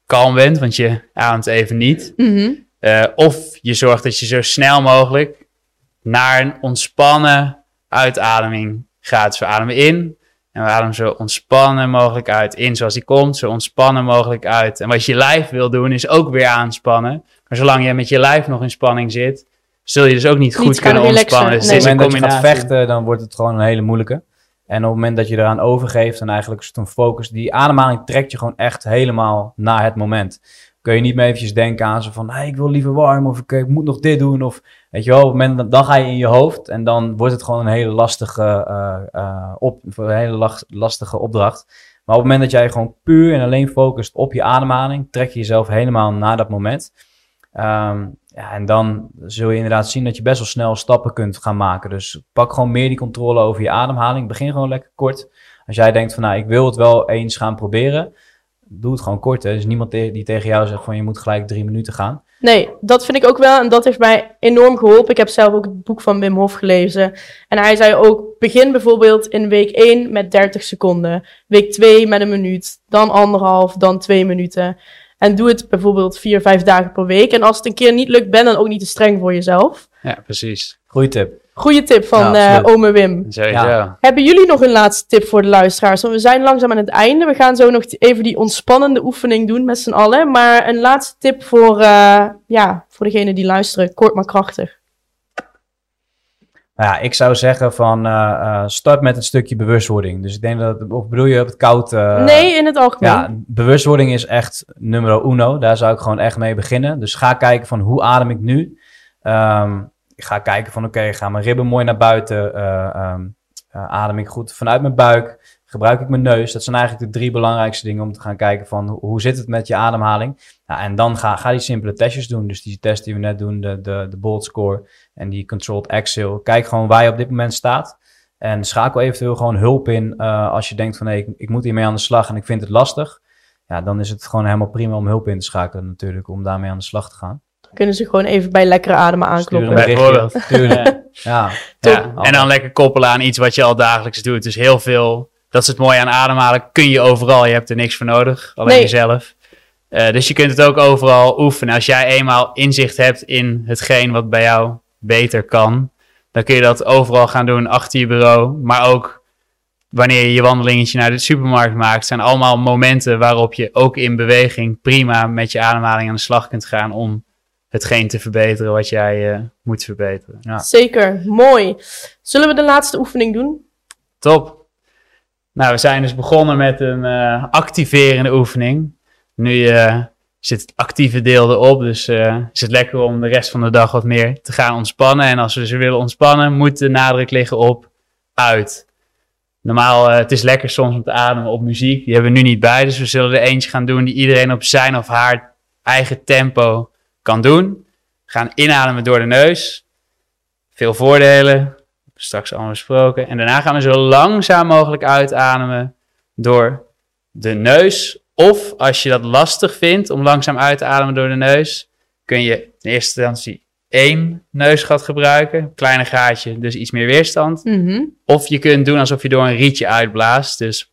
kalm bent, want je ademt even niet. mhm. Eh, of je zorgt dat je zo snel mogelijk naar een ontspannen uitademing gaat. Dus we ademen in en we ademen zo ontspannen mogelijk uit. In zoals die komt, zo ontspannen mogelijk uit. En wat je lijf wil doen is ook weer aanspannen. Maar zolang je met je lijf nog in spanning zit, zul je dus ook niet goed kunnen relaxen, ontspannen. Dus nee. Op het moment dat je gaat vechten, dan wordt het gewoon een hele moeilijke. En op het moment dat je eraan overgeeft en eigenlijk een soort van focus, die ademhaling trekt je gewoon echt helemaal naar het moment. Kun je niet meer eventjes denken aan zo van, hey, ik wil liever warm of ik, moet nog dit doen. Of weet je wel, op het moment, dan ga je in je hoofd en dan wordt het gewoon een hele lastige, eh, op, een hele lastige opdracht. Maar op het moment dat jij gewoon puur en alleen focust op je ademhaling, trek je jezelf helemaal naar dat moment. Ehm, ja, en dan zul je inderdaad zien dat je best wel snel stappen kunt gaan maken. Dus pak gewoon meer die controle over je ademhaling. Begin gewoon lekker kort. Als jij denkt van, nou, ik wil het wel eens gaan proberen, doe het gewoon kort. Hè. Er is niemand te- die tegen jou zegt van, je moet gelijk drie minuten gaan. Nee, dat vind ik ook wel. En dat heeft mij enorm geholpen. Ik heb zelf ook het boek van Wim Hof gelezen. En hij zei ook, begin bijvoorbeeld in week 1 met 30 seconden. Week 2 met een minuut. Dan anderhalf, dan twee minuten. En doe het bijvoorbeeld vier, vijf dagen per week. En als het een keer niet lukt, ben dan ook niet te streng voor jezelf. Ja, precies. Goeie tip. Goeie tip van Ja, eh ome Wim. Sowieso. Ja. Hebben jullie nog een laatste tip voor de luisteraars? Want we zijn langzaam aan het einde. We gaan zo nog even die ontspannende oefening doen met z'n allen. Maar een laatste tip voor, eh, ja, voor degene die luisteren. Kort maar krachtig. Nou ja, ik zou zeggen van eh, eh, start met een stukje bewustwording. Dus ik denk dat, of bedoel je op het koud? eh, nee, in het algemeen. Ja, bewustwording is echt numero uno. Daar zou ik gewoon echt mee beginnen. Dus ga kijken van hoe adem ik nu. Ehm, ik ga kijken van oké, gaan mijn ribben mooi naar buiten? Eh, adem ik goed vanuit mijn buik? Gebruik ik mijn neus? Dat zijn eigenlijk de drie belangrijkste dingen om te gaan kijken van hoe, hoe zit het met je ademhaling? Nou, en dan ga, ga die simpele testjes doen. Dus die test die we net doen, de, de, de bold score en die controlled exhale. Kijk gewoon waar je op dit moment staat. En schakel eventueel gewoon hulp in eh, als je denkt van hé, ik, ik moet hiermee aan de slag en ik vind het lastig. Ja, dan is het gewoon helemaal prima om hulp in te schakelen natuurlijk, om daarmee aan de slag te gaan. Kunnen ze gewoon even bij lekkere ademen aankloppen. Bijvoorbeeld. Tuurlijk. [laughs] Ja, Ja, en dan lekker koppelen aan iets wat je al dagelijks doet. Dus heel veel, dat is het mooie aan ademhalen, kun je overal. Je hebt er niks voor nodig, alleen Nee. jezelf. Eh, dus je kunt het ook overal oefenen. Als jij eenmaal inzicht hebt in hetgeen wat bij jou beter kan, dan kun je dat overal gaan doen achter je bureau. Maar ook wanneer je je wandelingetje naar de supermarkt maakt, zijn allemaal momenten waarop je ook in beweging prima met je ademhaling aan de slag kunt gaan om hetgeen te verbeteren wat jij eh, moet verbeteren. ja. Zeker, mooi. Zullen we de laatste oefening doen? Top. Nou, we zijn dus begonnen met een eh, activerende oefening. Nu eh, zit het actieve deel erop, dus eh, is het lekker om de rest van de dag wat meer te gaan ontspannen. En als we ze willen ontspannen, moet de nadruk liggen op uit. Normaal, eh, het is lekker soms om te ademen op muziek. Die hebben we nu niet bij, dus we zullen er eentje gaan doen die iedereen op zijn of haar eigen tempo kan doen. Gaan inademen door de neus. Veel voordelen, straks allemaal besproken. En daarna gaan we zo langzaam mogelijk uitademen door de neus. Of als je dat lastig vindt om langzaam uit te ademen door de neus, kun je in eerste instantie één neusgat gebruiken. Kleine gaatje, dus iets meer weerstand. Mhm. Of je kunt doen alsof je door een rietje uitblaast. Dus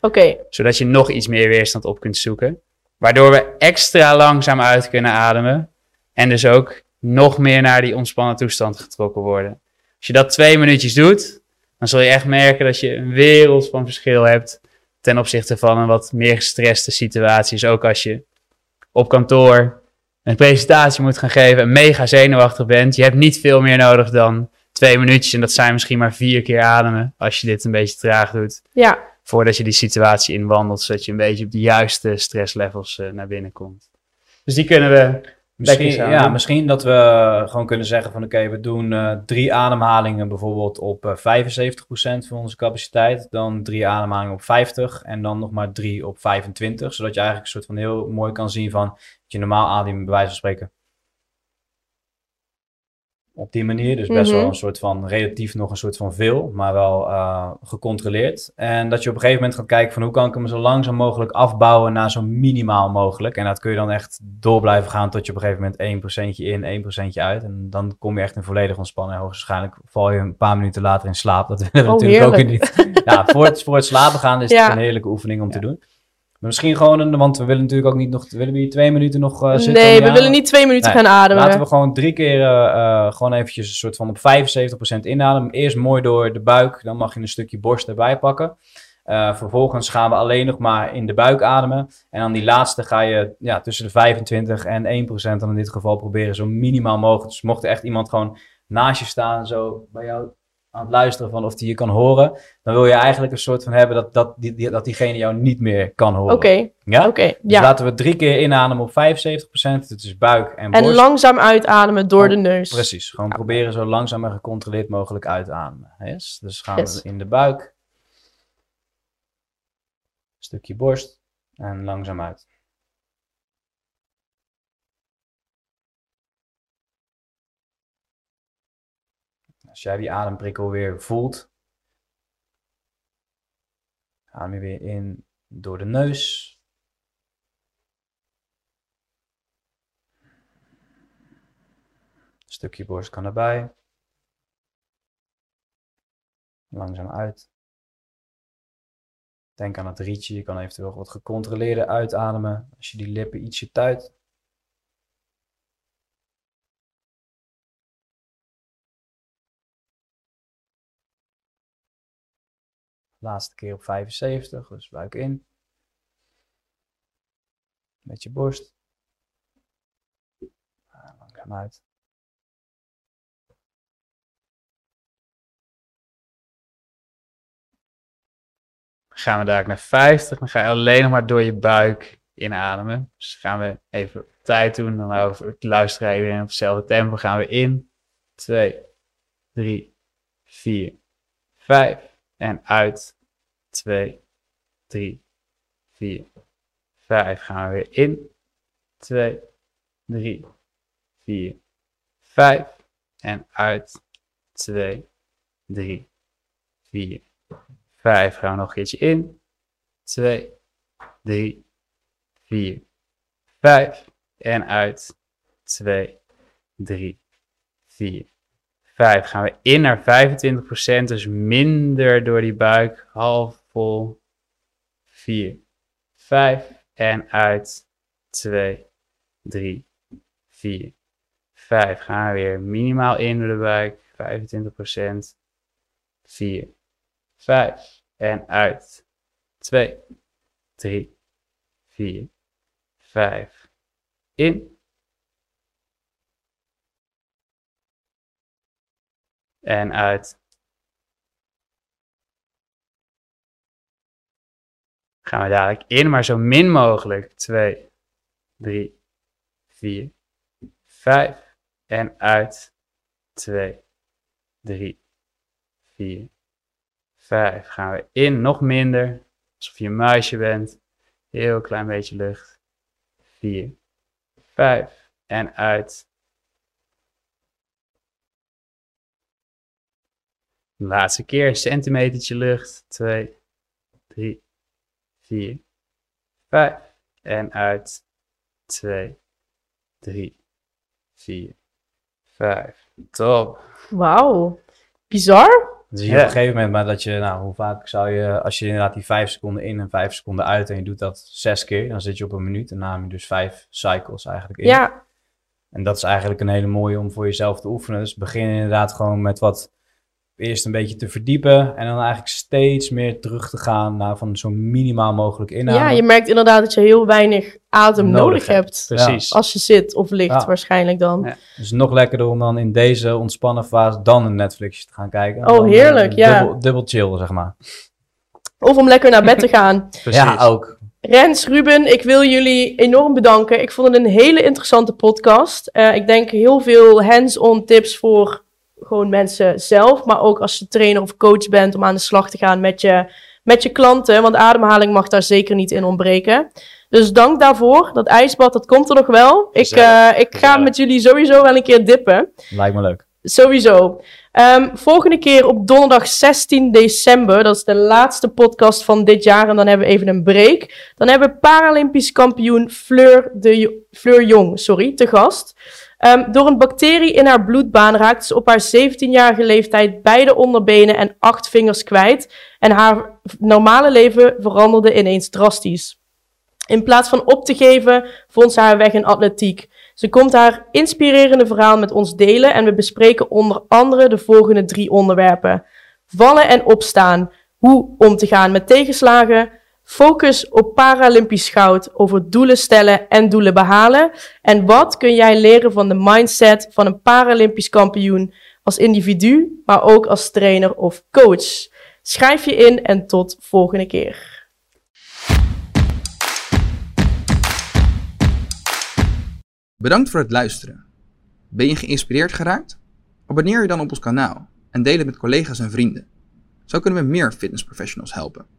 Oké, zodat je nog iets meer weerstand op kunt zoeken. Waardoor we extra langzaam uit kunnen ademen. En dus ook nog meer naar die ontspannen toestand getrokken worden. Als je dat twee minuutjes doet, dan zul je echt merken dat je een wereld van verschil hebt ten opzichte van een wat meer gestreste situatie. Dus ook als je op kantoor een presentatie moet gaan geven en mega zenuwachtig bent. Je hebt niet veel meer nodig dan twee minuutjes. En dat zijn misschien maar vier keer ademen als je dit een beetje traag doet ja. Voordat je die situatie inwandelt, zodat je een beetje op de juiste stresslevels eh, naar binnen komt. Dus die kunnen we Misschien, ja, misschien dat we gewoon kunnen zeggen van oké, we doen eh, drie ademhalingen bijvoorbeeld op eh 75% van onze capaciteit. Dan drie ademhalingen op 50 en dan nog maar drie op 25. Zodat je eigenlijk een soort van heel mooi kan zien van dat je normaal ademt bij wijze van spreken. Op die manier, dus best Mhm. wel een soort van relatief nog een soort van veel, maar wel eh, gecontroleerd. En dat je op een gegeven moment gaat kijken van hoe kan ik hem zo langzaam mogelijk afbouwen naar zo minimaal mogelijk. En dat kun je dan echt door blijven gaan tot je op een gegeven moment 1% in, 1% uit. En dan kom je echt in volledig ontspannen. En hoogstwaarschijnlijk val je een paar minuten later in slaap. Dat willen we Oh, natuurlijk ook heerlijk. niet. Ja, voor het, voor het slapen gaan is Ja. het een heerlijke oefening om te doen. Maar misschien gewoon, een, want we willen natuurlijk ook niet nog, willen we hier twee minuten nog eh, zitten? nee, we willen niet twee minuten Nee, gaan ademen. Laten we gewoon drie keer eh, gewoon eventjes een soort van op 75% inademen. Eerst mooi door de buik, dan mag je een stukje borst erbij pakken. Vervolgens gaan we alleen nog maar in de buik ademen. En dan die laatste ga je ja, tussen de 25 en 1% dan in dit geval proberen zo minimaal mogelijk. Dus mocht er echt iemand gewoon naast je staan, zo bij jou aan het luisteren van of die je kan horen, dan wil je eigenlijk een soort van hebben dat, dat, die, die- dat diegene jou niet meer kan horen. Oké, Ja? oké. Dus ja. laten we drie keer inademen op 75%. Dat is buik en En borst. langzaam uitademen door Oh, de neus. Precies, gewoon proberen zo langzaam en gecontroleerd mogelijk uit te ademen. Yes? Dus gaan Yes. we in de buik. Stukje borst en langzaam uit. Als jij die ademprikkel weer voelt, adem je weer in door de neus. Stukje borst kan erbij. Langzaam uit. Denk aan het rietje. Je kan eventueel wat gecontroleerder uitademen. Als je die lippen ietsje tuit. Laatste keer op 75, dus buik in. Met je borst. Ah, Langzaam uit. gaan we daar naar 50. Dan ga je alleen nog maar door je buik inademen. Dus gaan we even tijd doen. Dan over luisteren iedereen op hetzelfde tempo. Gaan we in. 2, 3, 4, 5. En uit. 2, 3, 4, 5. Gaan we weer in. 2, 3, 4, 5. En uit. 2, 3, 4, 5. Gaan we nog een keertje in. 2, 3, 4, 5. En uit. 2, 3, 4, 5. Gaan we in naar 25%, dus minder door die buik. Half vol. 4, 5. En uit. 2, 3, 4, 5. Gaan we weer minimaal in door de buik. 25%. 4, 5. En uit. 2, 3, 4, 5. In. En uit. Gaan we dadelijk in, maar zo min mogelijk. 2, 3, 4, 5. En uit. 2, 3, 4, 5. Gaan we in, nog minder. Alsof je een muisje bent. Heel klein beetje lucht. 4, 5. En uit. Laatste keer, een centimetertje lucht. 2, 3, 4, 5. En uit. 2, 3, 4, 5. Top. Wauw. Bizar. Dus je Ja. op een gegeven moment, maar dat je, nou, hoe vaak zou je, als je inderdaad die 5 seconden in en 5 seconden uit en je doet dat zes keer, dan zit je op een minuut en dan neem je dus vijf cycles eigenlijk in. Ja, En dat is eigenlijk een hele mooie om voor jezelf te oefenen. Dus begin inderdaad gewoon met wat eerst een beetje te verdiepen en dan eigenlijk steeds meer terug te gaan naar van zo minimaal mogelijk inhouden. ja, je merkt inderdaad dat je heel weinig adem Nodig nodig, hebt. hebt. Precies. Als je zit of ligt, Ja. waarschijnlijk dan. Ja. Dus nog lekkerder om dan in deze ontspannen fase dan een Netflixje te gaan kijken. En Oh, dan, heerlijk, eh, ja. Dubbel, dubbel chill, zeg maar. Of om lekker naar bed te [laughs] gaan. Precies. Ja, ook. Rens, Ruben, ik wil jullie enorm bedanken. Ik vond het een hele interessante podcast. Eh, ik denk heel veel hands-on tips voor gewoon mensen zelf. Maar ook als je trainer of coach bent om aan de slag te gaan met je, met je klanten. Want ademhaling mag daar zeker niet in ontbreken. Dus dank daarvoor. Dat ijsbad, dat komt er nog wel. Ik, eh, ik ga met jullie sowieso wel een keer dippen. Lijkt me leuk. Sowieso. Ehm, volgende keer op donderdag 16 december. Dat is de laatste podcast van dit jaar. En dan hebben we even een break. Dan hebben we Paralympisch kampioen Fleur, de, Fleur Jong sorry, te gast. Ehm, door een bacterie in haar bloedbaan raakte ze op haar 17-jarige leeftijd beide onderbenen en acht vingers kwijt. En haar normale leven veranderde ineens drastisch. In plaats van op te geven, vond ze haar weg in atletiek. Ze komt haar inspirerende verhaal met ons delen en we bespreken onder andere de volgende drie onderwerpen. Vallen en opstaan, hoe om te gaan met tegenslagen, focus op Paralympisch goud over doelen stellen en doelen behalen en wat kun jij leren van de mindset van een Paralympisch kampioen als individu, maar ook als trainer of coach. Schrijf je in en tot volgende keer. Bedankt voor het luisteren. Ben je geïnspireerd geraakt? Abonneer je dan op ons kanaal en deel het met collega's en vrienden. Zo kunnen we meer fitnessprofessionals helpen.